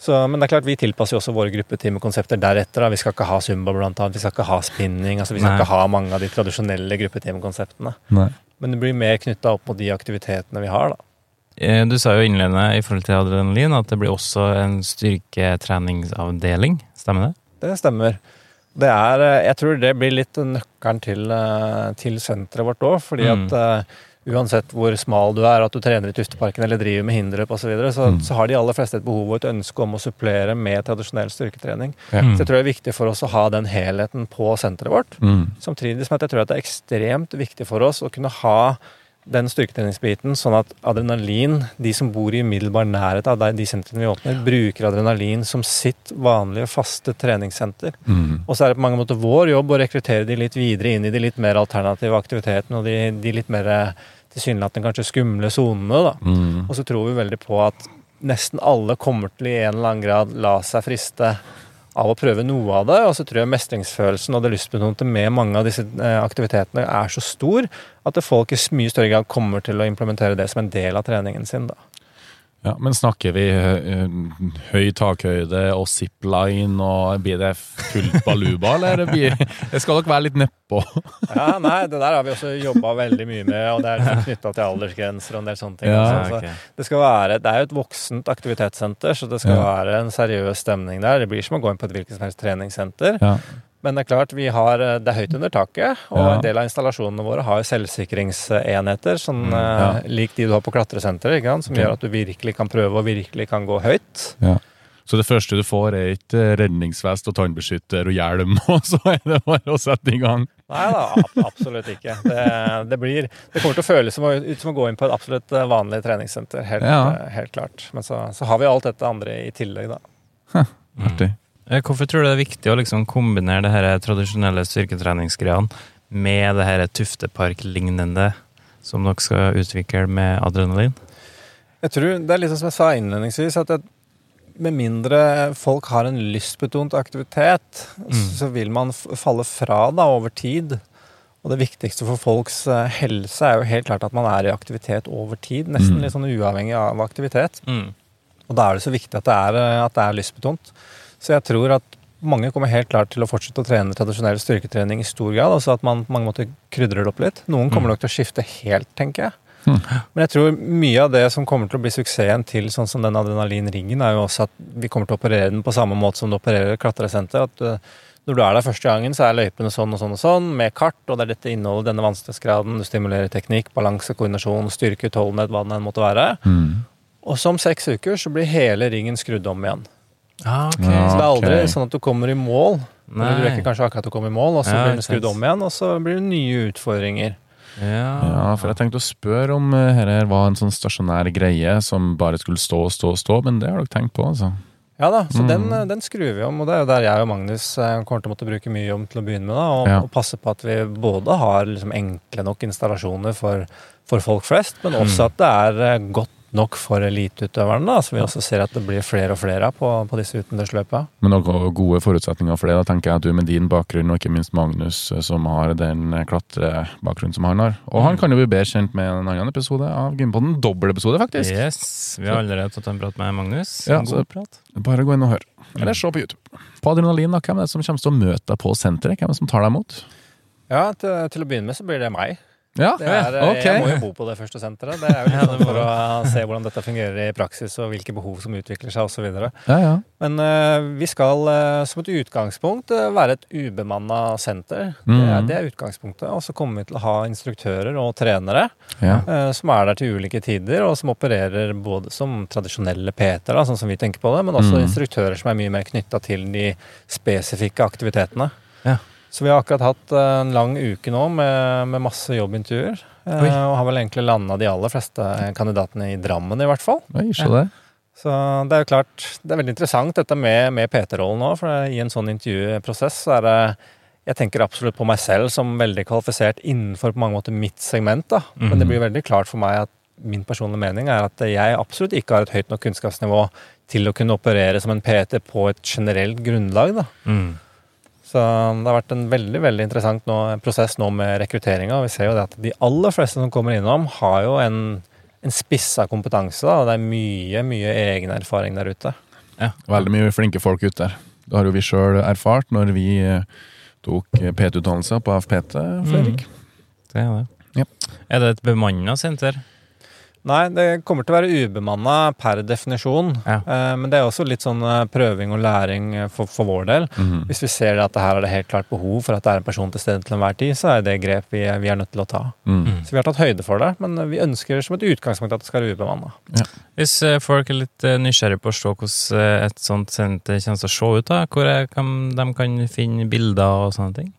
Så, men det er klart, vi tilpasser jo også våre gruppetimekonsepter deretter. Da. Vi skal ikke ha zumba, blant annet. Vi skal ikke ha spinning. altså Vi skal Nei. ikke ha mange av de tradisjonelle gruppetimekonseptene. Men det blir mer knytta opp mot de aktivitetene vi har, da. Eh, Du sa jo innledende i forhold til adrenalin at det blir også en styrketreningsavdeling. Stemmer det? Det stemmer. Det er, eh, jeg tror det blir litt nøkkelen til, eh, til senteret vårt òg. Fordi Mm. at eh, uansett hvor smal du er, at du trener i Tufteparken eller driver med hinderløp osv., så, videre, så Mm. så har de aller fleste et behov og et ønske om å supplere med tradisjonell styrketrening. Ja. Mm. Så jeg tror det er viktig for oss å ha den helheten på senteret vårt. Mm. Samtidig som jeg tror at det er ekstremt viktig for oss å kunne ha den styrketreningsbiten, sånn at adrenalin, de som bor i umiddelbar nærhet av de, sentrene vi åpner, bruker adrenalin som sitt vanlige, faste treningssenter. Mm. Og så er det på mange måter vår jobb å rekruttere de litt videre inn i de litt mer alternative aktivitetene og de, de litt mer tilsynelatende kanskje skumle sonene. da. Mm. Og så tror vi veldig på at nesten alle kommer til i en eller annen grad la seg friste av å prøve noe av det. Og så tror jeg mestringsfølelsen og det lystbetonte med mange av disse eh, aktivitetene er så stor at folk i mye større grad kommer til å implementere det som en del av treningen sin. da. Ja, Men snakker vi eh, høy takhøyde og zipline, og blir det fullt baluba, <laughs> eller blir, det skal dere være litt nedpå? <laughs> Ja, nei, Det der har vi også jobba veldig mye med, og det er liksom knytta til aldersgrenser og en del sånne ting. Ja, altså. ok. Så det, være, det er jo et voksent aktivitetssenter, så det skal Ja. være en seriøs stemning der. Det blir som å gå inn på et hvilket som helst treningssenter. Ja. Men det er klart, vi har, eh, det er høyt under taket, og Ja. en del av installasjonene våre har selvsikringsenheter, sånn, Mm, eh, ja. lik de du har på klatresenteret, som gjør at du virkelig kan prøve og virkelig kan gå høyt. Ja. Så det første du får, er ikke redningsvest og tannbeskytter og hjelm, <laughs> og så er det bare å sette i gang? Nei da, absolutt ikke. Det, det, blir, det kommer til å føles som å, ut som å gå inn på et absolutt eh, vanlig treningssenter, helt, Ja. eh, helt klart. Men så, så har vi alt dette andre i tillegg, da. Artig. Eh, Hvorfor tror du det er viktig å liksom kombinere det her tradisjonelle styrketreningsgreiene med det her Tuftepark-lignende som dere skal utvikle med adrenalin? Jeg tror det er litt som jeg sa innledningsvis, at jeg, med mindre folk har en lystbetont aktivitet, så vil man falle fra da over tid. Og det viktigste for folks eh, helse er jo helt klart at man er i aktivitet over tid. Nesten Mm. litt sånn uavhengig av aktivitet. Mm. Og da er det så viktig at det er, eh, at det er lystbetont. Så jeg tror at mange kommer helt klart til å fortsette å trene tradisjonell styrketrening i stor grad. Altså at man på mange måter krydrer det opp litt. Noen kommer nok til å skifte helt, tenker jeg. Mm. Men jeg tror mye av det som kommer til å bli suksessen til sånn som den adrenalinringen, er jo også at vi kommer til å operere den på samme måte som du opererer klatresenter. At eh, når du er der første gangen, så er løypene sånn og sånn og sånn, med kart, og det er dette innholdet, denne vanskelighetsgraden, du stimulerer teknikk, balanse, koordinasjon, styrke, utholdenhet, hva det enn måtte være. Mm. Og så om seks uker så blir hele ringen skrudd om igjen. Ah, okay. Så det er aldri okay. sånn at du kommer i mål. Du rekker kanskje akkurat å komme i mål, og så Ja, blir du skrudd om igjen, og så blir det nye utfordringer. Ja. Ja, for jeg tenkte å spørre om eh, her var en sånn stasjonær greie som bare skulle stå og stå og stå, men det har dere tenkt på, altså? Ja da, så Mm. den, den skrur vi om, og det er jo der jeg og Magnus eh, kommer til å måtte bruke mye om til å begynne med. da, Og, Ja. og passe på at vi både har liksom enkle nok installasjoner for, for folk flest, men også at det er eh, godt nok for eliteutøverne. da, Så vi også ser at det blir flere og flere av på, på disse utendørsløpa. Men noen gode forutsetninger for det, da tenker jeg at du med din bakgrunn, og ikke minst Magnus, eh, som har den klatrebakgrunnen som han har. Og han kan jo bli bedre kjent med en annen episode av Gympodden. Dobbel episode, faktisk. Yes. Vi har allerede tatt en prat med Magnus. Ja, En god prat. Bare gå inn og hør. Eller se på YouTube. På Adrenalin, da, hvem er det som kommer til å møte deg på senteret? Hvem er det som tar deg imot? Ja, til, til å begynne med så blir det meg. Ja, er, eh, ok. Jeg må jo bo på det første senteret. Det er jo må for å se hvordan dette fungerer i praksis, og hvilke behov som utvikler seg osv. Ja, ja. Men uh, vi skal uh, som et utgangspunkt uh, være et ubemanna senter. Det, er, Mhm. det er utgangspunktet. Og så kommer vi til å ha instruktører og trenere ja. eh, som er der til ulike tider, og som opererer både som tradisjonelle PT-er, da, sånn som vi tenker på det, men også mm. instruktører som er mye mer knytta til de spesifikke aktivitetene. Ja. Så vi har akkurat hatt en lang uke nå med, med masse jobbintervjuer. eh, Oi. Og har vel egentlig landa de aller fleste kandidatene i Drammen, i hvert fall. Oi, se der. Så det er jo klart, det er veldig interessant dette med, med PT-rollen nå, for i en sånn intervjuprosess så er det Jeg tenker absolutt på meg selv som veldig kvalifisert innenfor på mange måter mitt segment, da. Men det Mhm. blir veldig klart for meg at min personlige mening er at jeg absolutt ikke har et høyt nok kunnskapsnivå til å kunne operere som en PT på et generelt grunnlag, da. Mm. Så det har vært en veldig veldig interessant nå, prosess nå med rekrutteringa. Vi ser jo det at de aller fleste som kommer innom, har jo en, en spissa kompetanse. Da, og det er mye, mye egen erfaring der ute. Ja. Veldig mye flinke folk ute der. Det har jo vi sjøl erfart når vi eh, tok eh, PT-utdannelse på FPT, Fredrik. Det er det. Ja. Er det et bemanna senter? Nei, det kommer til å være ubemanna per definisjon. Ja. Eh, men det er også litt sånn eh, prøving og læring eh, for, for vår del. Mhm. Hvis vi ser at det her er det helt klart behov for at det er en person til stede til enhver tid, så er det grep vi, vi er nødt til å ta. Mm. Så vi har tatt høyde for det, men vi ønsker som et utgangspunkt at det skal være ubemanna. Hvis eh, folk er litt nysgjerrige på å se hvordan et sånt senter kommer til å se ut, da, hvor kan, de kan finne bilder og sånne ting?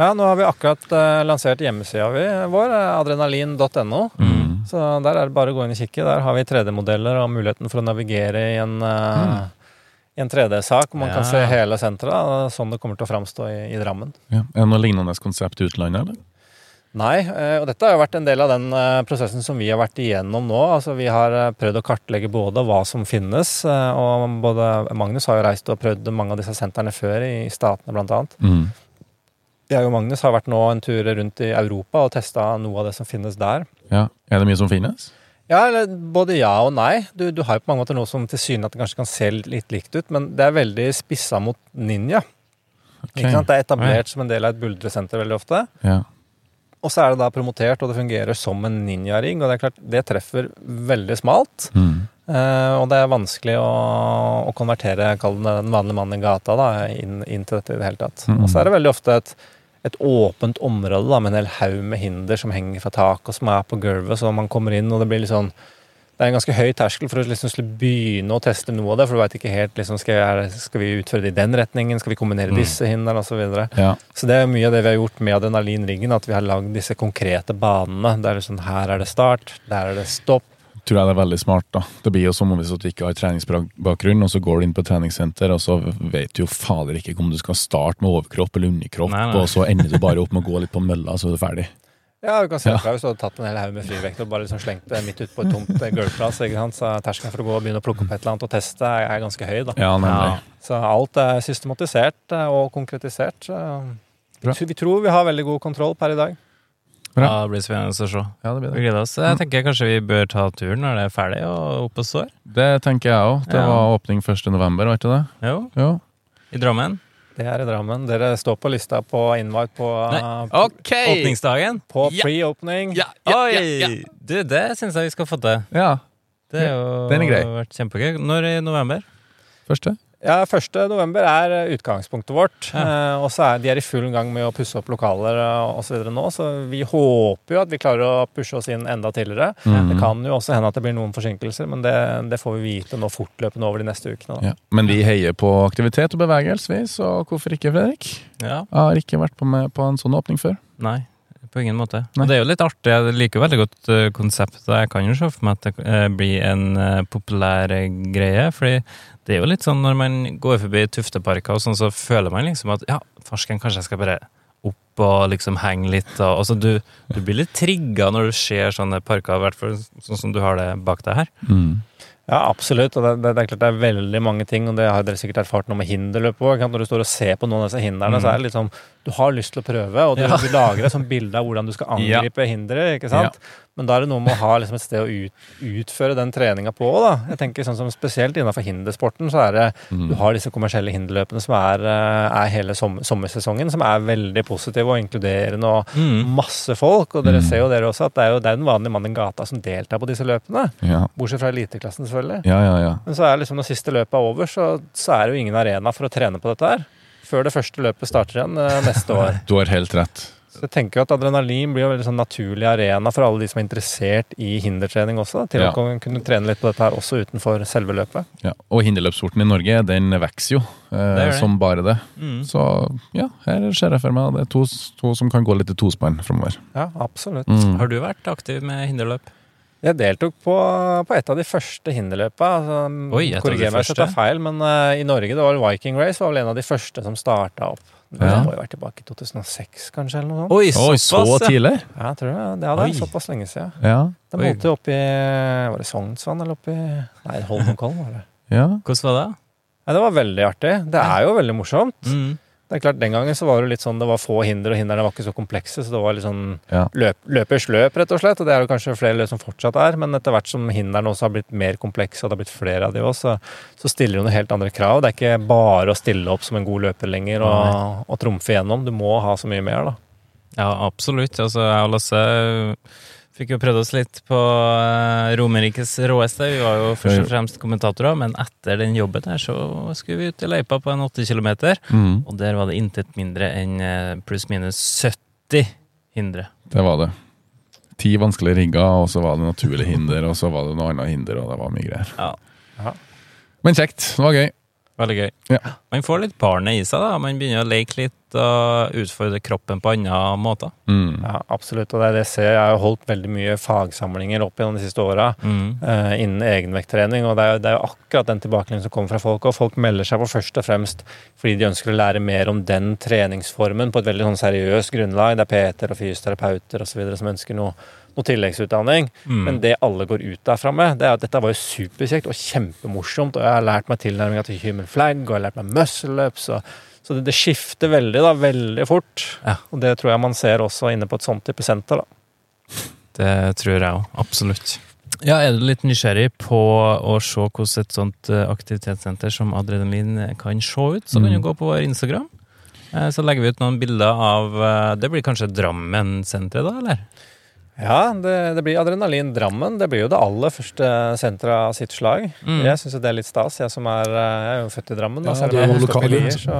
Ja, nå har vi akkurat uh, lansert hjemmesida vår, eh, adrenalin.no. Mm. Så der er det bare å gå inn og kikke. Der har vi 3D-modeller og muligheten for å navigere i en, uh, mm. en 3D-sak, hvor man kan se hele senteret. Sånn det kommer til å framstå i, i Drammen. Ja. Er det noe lignende konsept i utlandet, eller? Nei, og dette har jo vært en del av den prosessen som vi har vært igjennom nå. Altså Vi har prøvd å kartlegge både hva som finnes, og både Magnus har jo reist og prøvd mange av disse sentrene før, i statene bl.a. Mm. Jeg og Magnus har vært nå en tur rundt i Europa og testa noe av det som finnes der. Ja. Er det mye som finnes? Ja, eller både ja og nei. Du, du har jo på mange måter noe som tilsynelatende kanskje kan se litt likt ut, men det er veldig spissa mot ninja. Ikke sant? Det er etablert som en del av et buldresenter veldig ofte. Ja. Og så er det da promotert, og det fungerer som en ninjaring. Og det er klart, det treffer veldig smalt. Mm. Eh, og det er vanskelig å, å konvertere kall det den vanlige mannen i gata da, inn, inn til dette i det hele tatt. Mm. Og så er det veldig ofte et, et åpent område da, med en hel haug med hinder som henger fra taket, og som er på gulvet, så man kommer inn, og det blir litt sånn det er en ganske høy terskel for å liksom skulle begynne å teste noe av det. For du veit ikke helt liksom, skal, jeg, skal vi utføre det i den retningen, skal vi kombinere Mm. disse hindrene osv. Så, videre. ja. så det er mye av det vi har gjort med adrenalinriggen, at vi har lagd disse konkrete banene. Det er sånn, her er det start, der er det stopp. Tror jeg det er veldig smart, da. Det blir jo som om hvis du ikke har treningsbakgrunn, og så går du inn på treningssenter, og så vet du jo fader ikke om du skal starte med overkropp eller underkropp, Nei, nei. og så ender du bare opp med å gå litt på mølla, så er du ferdig. Ja, du kan se for deg hvis du hadde tatt en hel haug med frivekt og bare liksom slengt det midt ut på et tomt eh, gulvplass. Så er terskelen for å gå og begynne å plukke opp et eller annet og teste er, ganske høy. da. Ja. Ja. Så alt er systematisert eh, og konkretisert. Vi tror vi har veldig god kontroll per i dag. Bra. Ja, det blir spennende å se. Ja, det blir Vi gleder oss. Jeg tenker kanskje vi bør ta turen når det er ferdig og opp og står. Det tenker jeg òg. Det Ja. var åpning 1. november, var ikke det? Jo, Jo. i Drammen. Det er i Drammen. Dere står på lista på invite på, eh, Åpningsdagen. på pre-opening. Ja, Oi! Du, det syns jeg vi skal få til. Ja. Det har jo er grei. vært kjempegøy. Når i november? Første? Ja, 1. november er eh, utgangspunktet vårt. Ja. Eh, og så er de er i full gang med å pusse opp lokaler osv. og så videre nå, så vi håper jo at vi klarer å pushe oss inn enda tidligere. Mm. Det kan jo også hende at det blir noen forsinkelser, men det, det får vi vite nå fortløpende over de neste ukene. Da. Ja. Men vi heier på aktivitet og bevegelse, vi, så hvorfor ikke, Fredrik? Ja. Jeg har ikke vært på med på en sånn åpning før. Nei, på ingen måte. Nei. Og det er jo litt artig. Jeg liker veldig godt uh, konseptet. Jeg kan jo se for meg at det eh, blir en eh, populær eh, greie. fordi det er jo litt sånn når man går forbi Tufteparker og sånn, så føler man liksom at ja, farsken, kanskje jeg skal bare opp og liksom henge litt. Og, altså, du, du blir litt trigga når du ser sånne parker, i hvert fall sånn som du har det bak deg her. Ja, absolutt. Og det, det, det er klart det er veldig mange ting, og det har dere sikkert erfart noe med hinderløp òg. Når du står og ser på noen av disse hindrene, Mm. så er det litt sånn Du har lyst til å prøve, og du, Ja. du lager et sånt bilde av hvordan du skal angripe hinderet, ikke sant? Men da er det noe med å ha liksom et sted å ut, utføre den treninga på, da. Jeg tenker sånn som Spesielt innenfor hindersporten så er det Mm. Du har disse kommersielle hinderløpene som er, eh, er hele som, sommersesongen, som er veldig positive og inkluderende og Mm. masse folk. Og dere Mm. ser jo dere også at det er jo det er den vanlige mannen i gata som deltar på disse løpene. Ja. Bortsett fra eliteklassen, selvfølgelig. ja, ja, ja. Men så er liksom når siste løpet er over, så, så er det jo ingen arena for å trene på dette her. Før det første løpet starter igjen eh, neste <laughs> år. Du har helt rett. Så jeg tenker jo at adrenalin blir en veldig sånn naturlig arena for alle de som er interessert i hindertrening også. Til Ja. å kunne- kunne trene litt på dette her også utenfor selve løpet. Ja. Og hinderløpssporten i Norge, den vokser jo eh, det det. som bare det. Mm. Så ja, her ser jeg for meg det er to, to som kan gå litt i tospann framover. Ja, absolutt. Mm. Har du vært aktiv med hinderløp? Jeg deltok på, på et av de første hinderløpa. Altså, korriger meg hvis jeg tar feil, men uh, i Norge det var Viking Race var vel en av de første som starta opp. Det Ja. må jo vært tilbake i 2006, kanskje, eller noe sånt. Oi, Oi, så såpass, tidlig? Ja, jeg tror det. Det ja, det Oi. er såpass lenge siden. Ja. De holdt jo oppe i Var det Sognsvann eller oppe i Nei, Holmenkollen, var det. ja. Hvordan var det? Ja, det var veldig artig. Det er jo veldig morsomt. Mm. Det er klart, Den gangen så var det litt sånn, det var få hinder, og hindrene var ikke så komplekse. Så det var litt sånn Ja. løp, løpers løp, rett og slett. Og det er jo kanskje flere løp som fortsatt er. Men etter hvert som hindrene også har blitt mer komplekse, og det har blitt flere av de også, så, så stiller jo noen helt andre krav. Det er ikke bare å stille opp som en god løper lenger og, og trumfe gjennom. Du må ha så mye mer, da. Ja, absolutt. Altså, jeg Lasse fikk jo prøvd oss litt på uh, Romerikes råeste. Vi var jo først og fremst kommentatorer, men etter den jobben her så skulle vi ut i løypa på en 80 km. Mm. Og der var det intet mindre enn eh, pluss-minus 70 hindre. Det var det. Ti vanskelige rigger, og så var det naturlige hinder, og så var det noe annet hinder, og det var mye greier. Ja, Men kjekt. Det var gøy. veldig gøy. Ja. Man får litt barnet i seg, da. Man begynner å leke litt og utfordre kroppen på andre måter. Mm. Ja, absolutt. Og det er det jeg ser. Jeg har holdt veldig mye fagsamlinger opp gjennom de siste åra Mm. uh, innen egenvekttrening, og det er, det er jo akkurat den tilbakemeldingen som kommer fra folk. Og folk melder seg på først og fremst fordi de ønsker å lære mer om den treningsformen på et veldig sånn seriøst grunnlag. Det er PT-er og fysioterapeuter osv. som ønsker noe, noe tilleggsutdanning. Mm. Men det alle går ut derfra med, det er at dette var jo superkjekt og kjempemorsomt. Og jeg har lært meg tilnærminga til human flag, og jeg har lært meg muscle ups. Og, så det, det skifter veldig, da. Veldig fort. Ja. Og det tror jeg man ser også inne på et sånt type senter, da. Det tror jeg òg. Absolutt. Ja, Er du litt nysgjerrig på å se hvordan et sånt eh, aktivitetssenter som Adrenalin kan se ut, så kan Mm. du gå på vår Instagram. Eh, Så legger vi ut noen bilder av eh, Det blir kanskje Drammen-senteret, da? eller? Ja, det, det blir Adrenalin Drammen. Det blir jo det aller første senteret av sitt slag. Mm. Jeg syns det er litt stas, jeg som er eh, Jeg er jo født i Drammen, da, Ja, selv du om er jeg jo lokal, Lier, så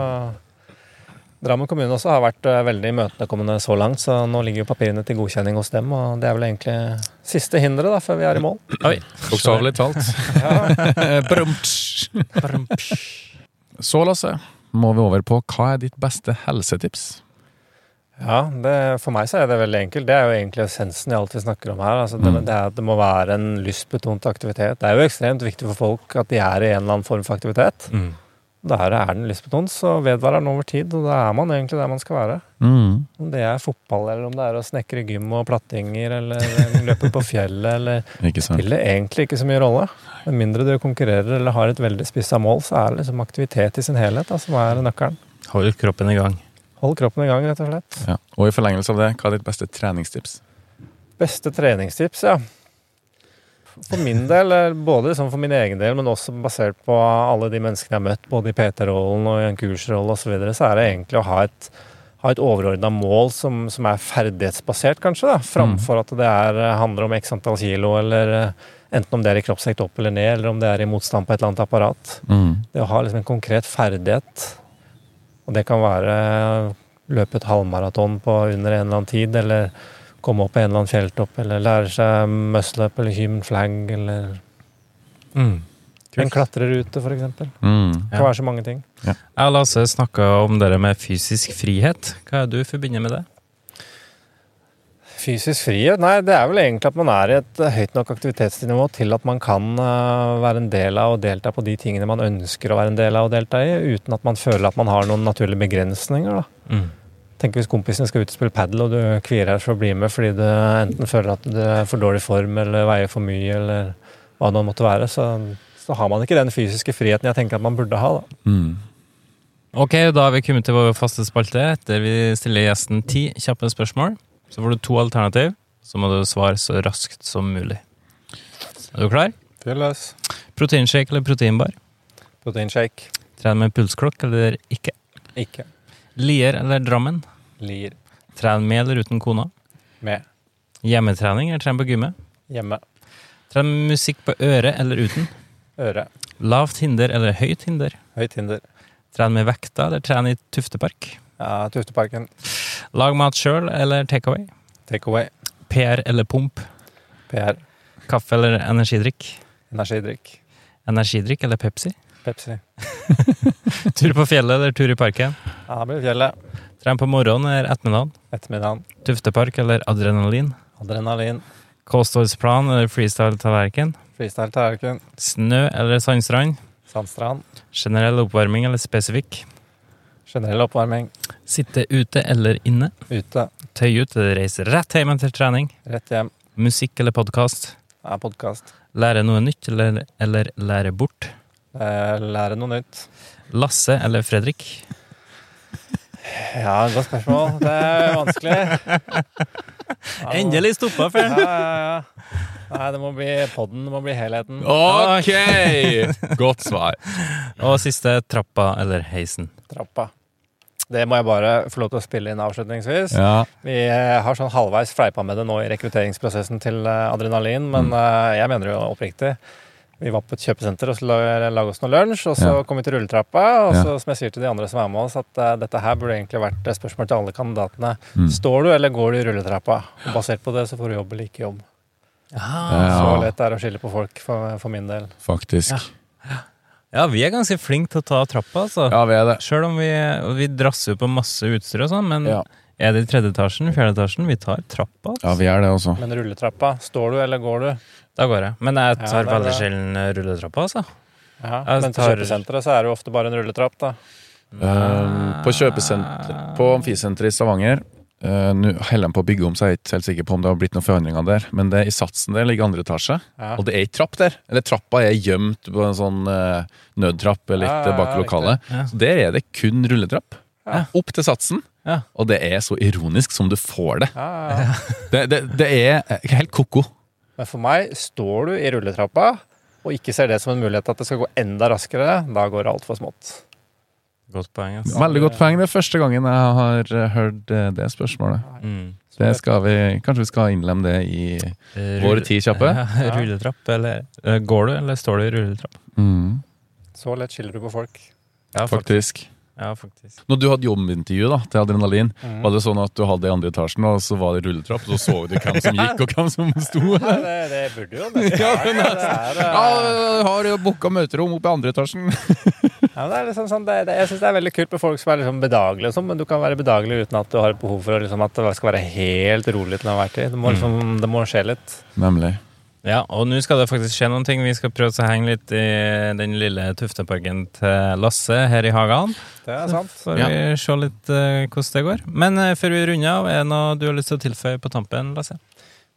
Drammen kommune også har vært eh, veldig imøtekommende så langt, så nå ligger jo papirene til godkjenning hos dem, og det er vel egentlig siste hinderet da, før vi er i mål. Oi. Bokstavelig talt. <laughs> Så, Lasse, må vi over på hva er ditt beste helsetips? Ja, det, for meg så er det veldig enkelt. Det er jo egentlig essensen i alt vi snakker om her. Altså det, Mm. det er at det må være en lystbetont aktivitet. Det er jo ekstremt viktig for folk at de er i en eller annen form for aktivitet. Mm. Der er den lystbetont, så vedvarer den over tid, og da er man egentlig der man skal være. Mm. Om det er fotball, eller om det er å snekre gym og plattinger, eller <laughs> løpe på fjellet, eller Ikke sant? spiller egentlig ikke så mye rolle. Med mindre du konkurrerer eller har et veldig spissa mål, så er det liksom aktivitet i sin helhet da, som er nøkkelen. Holder kroppen i gang. Hold kroppen i gang, rett og slett. Ja. Og i forlengelse av det, hva er ditt beste treningstips? Beste treningstips, ja. For min del, eh, både liksom for min egen del, men også basert på alle de menneskene jeg har møtt, både i PT-rollen og i en kursrolle osv., så, videre, så er det egentlig å ha et, ha et overordna mål som, som er ferdighetsbasert, kanskje, da, framfor at det er, handler om x antall kilo, eller eh, enten om det er i kroppsvekt opp eller ned, eller om det er i motstand på et eller annet apparat. Mm. Det å ha liksom en konkret ferdighet, og det kan være løpe et halvmaraton på under en eller annen tid, eller komme opp på en eller annen fjelltopp, eller lære seg muscle up eller human flag, eller en klatrerute, for eksempel. Det kan kan være så mange ting. Jeg og Lasse snakka om det med fysisk frihet. Hva er det du forbinder med det? Fysisk frihet? Nei, det er vel egentlig at man er i et eh, høyt nok aktivitetsnivå til at man kan eh, være en del av og delta på de tingene man ønsker å være en del av og delta i, uten at man føler at man har noen naturlige begrensninger. da. Mm. Tenk hvis kompisene skal ut og spille padel, og du kvier deg for å bli med fordi du enten føler at du er for dårlig form eller veier for mye, eller hva det måtte være, så, så har man ikke den fysiske friheten jeg tenker at man burde ha. da. Mm. Ok, da har vi kommet til vår faste spalte, etter vi stiller gjesten ti kjappe spørsmål. Så får du to alternativ, så må du svare så raskt som mulig. Er du klar? Fyr løs. Proteinshake eller proteinbar? Proteinshake. Tren med pulsklokk eller ikke? Ikke. Lier eller Drammen? Lier. Tren med eller uten kona? Med. Hjemmetrening eller tren på gymmet? Hjemme. Tren med musikk på øret eller uten? Øre. Lavt hinder eller høyt hinder? Høyt hinder. Tren med vekta eller tren i Tuftepark? Ja, Tufteparken. Lag mat sjøl eller takeaway? Take away. PR eller pump? PR. Kaffe eller energidrikk? Energidrikk. Energidrikk eller Pepsi? Pepsi. <laughs> Tur på fjellet eller tur i parken? Ja, det blir fjellet. Tren på morgenen eller ettermiddagen? Ettermiddagen. Tuftepark eller adrenalin? Adrenalin. Kostholdsplan eller freestyle-tallerken? Freestyle tallerken. Snø eller sandstrand? Sandstrand. Generell oppvarming eller spesifikk? Generell oppvarming. Sitte ute eller inne? Ute. Tøy ut reise rett hjem til trening? Rett hjem. Musikk eller podkast? Ja, podkast. Lære noe nytt eller, eller lære bort? Lære noe nytt. Lasse eller Fredrik? Ja, godt spørsmål. Det er vanskelig. <laughs> Ja, Endelig stoppa Ja, for ja, ja. Nei, det må bli podden. Det må bli helheten. Ok! <laughs> Godt svar. Og siste trappa eller heisen. Trappa. Det må jeg bare få lov til å spille inn avslutningsvis. Ja. Vi eh, har sånn halvveis fleipa med det nå i rekrutteringsprosessen til eh, adrenalin, men mm. jeg mener jo oppriktig. Vi var på et kjøpesenter og skulle lage oss noe lunsj, og så Ja. kom vi til rulletrappa. Og Ja. så som jeg sier til de andre som er med oss, at uh, dette her burde egentlig vært spørsmål til alle kandidatene. Mm. Står du, eller går du i rulletrappa? Og basert på det så får du jobb eller ikke jobb. Så Ja, lett er å skille på folk, for, for min del. faktisk. Ja, vi er ganske flinke til å ta trappa, altså. Ja, vi er det. Sjøl om vi, vi drasser på masse utstyr og sånn, men Ja. er det i tredje etasjen, fjerde etasjen, vi tar trappa. altså. Ja, vi er det også. Men rulletrappa, står du eller går du? Da går jeg. Men jeg Ja, tar det er veldig sjelden eh, rulletrappa, altså. Ja, Jeg men på kjøpesenteret så er det jo ofte bare en rulletrapp, da. Eh, på kjøpesenter På Amfisenteret i Stavanger uh, Nå holder de på å bygge om, så jeg er ikke helt sikker på om det har blitt noen forandringer der. Men det i satsen der ligger andre etasje, Ja. og det er ikke trapp der. Eller trappa er gjemt på en sånn uh, nødtrapp litt Ja, ja, bak lokalet. Så der er det kun rulletrapp. Opp til satsen. Ja. Og det er så ironisk som du får det. <laughs> Det, det, det er helt ko-ko. Men for meg, står du i rulletrappa og ikke ser det som en mulighet at det skal gå enda raskere, da går det altfor smått. Godt poeng, altså. Veldig godt poeng. Det er første gangen jeg har eh, hørt eh, det spørsmålet. Mm. Det skal vi, kanskje vi skal innlemme det i våre ti kjappe? <laughs> Ja, rulletrapp, eller eh, Går du, eller står du i rulletrapp? Mm, Så lett skiller du på folk. Ja, faktisk. Ja, faktisk. Når du hadde jobbintervju da, til Adrenalin, Mm. var det sånn at du hadde det i andre etasjen, og så var det rulletrapp, og så så du hvem som gikk, og hvem som sto? Ja, det, det burde jo nesten <laughs> Ja, det. Det er, Ja, eh, har jo booka møterom oppe i andre etasjen. <laughs> ja, det er liksom sånn, det, det, jeg syns det er veldig kult med folk som er liksom bedagelige, sånn, men du kan være bedagelig uten at du har behov for liksom, at det skal være helt rolig til enhver tid. Det må, liksom, det må skje litt. Nemlig. Ja, og nå skal det faktisk skje noen ting. Vi skal prøve å henge litt i den lille tufteparken til Lasse her i hagen. Det er sant. Får Ja. se litt uh, hvordan det går. Men uh, før vi runder av, er det noe du har lyst til å tilføye på tampen, Lasse?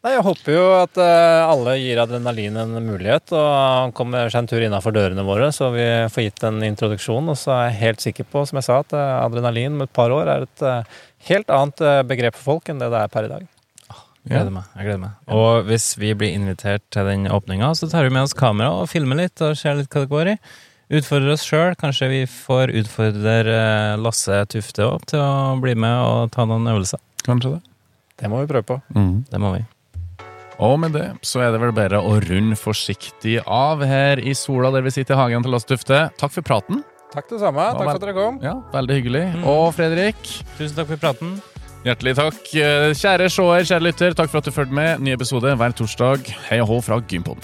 Nei, Jeg håper jo at eh, alle gir adrenalin en mulighet og kommer seg en tur innafor dørene våre, så vi får gitt en introduksjon. Og så er jeg helt sikker på, som jeg sa, at eh, adrenalin om et par år er et eh, helt annet begrep for folk enn det det er per i dag. Jeg Gleder meg. jeg gleder meg. Og hvis vi blir invitert til den åpninga, så tar vi med oss kamera og filmer litt og ser litt hva det går i. Utfordrer oss sjøl. Kanskje vi får utfordre Lasse Tufte opp til å bli med og ta noen øvelser. Kanskje det. Det må vi prøve på. Mm. Det må vi. Og med det så er det vel bare å runde forsiktig av her i sola der vi sitter i hagen til Lasse Tufte. Takk for praten. Takk det samme. Takk for at dere kom. Ja, Veldig hyggelig. Mm. Og Fredrik, Tusen takk for praten. hjertelig takk. Eh, Kjære seer, kjære lytter, takk for at du fulgte med. Ny episode hver torsdag. Hei og hå fra Gympodden.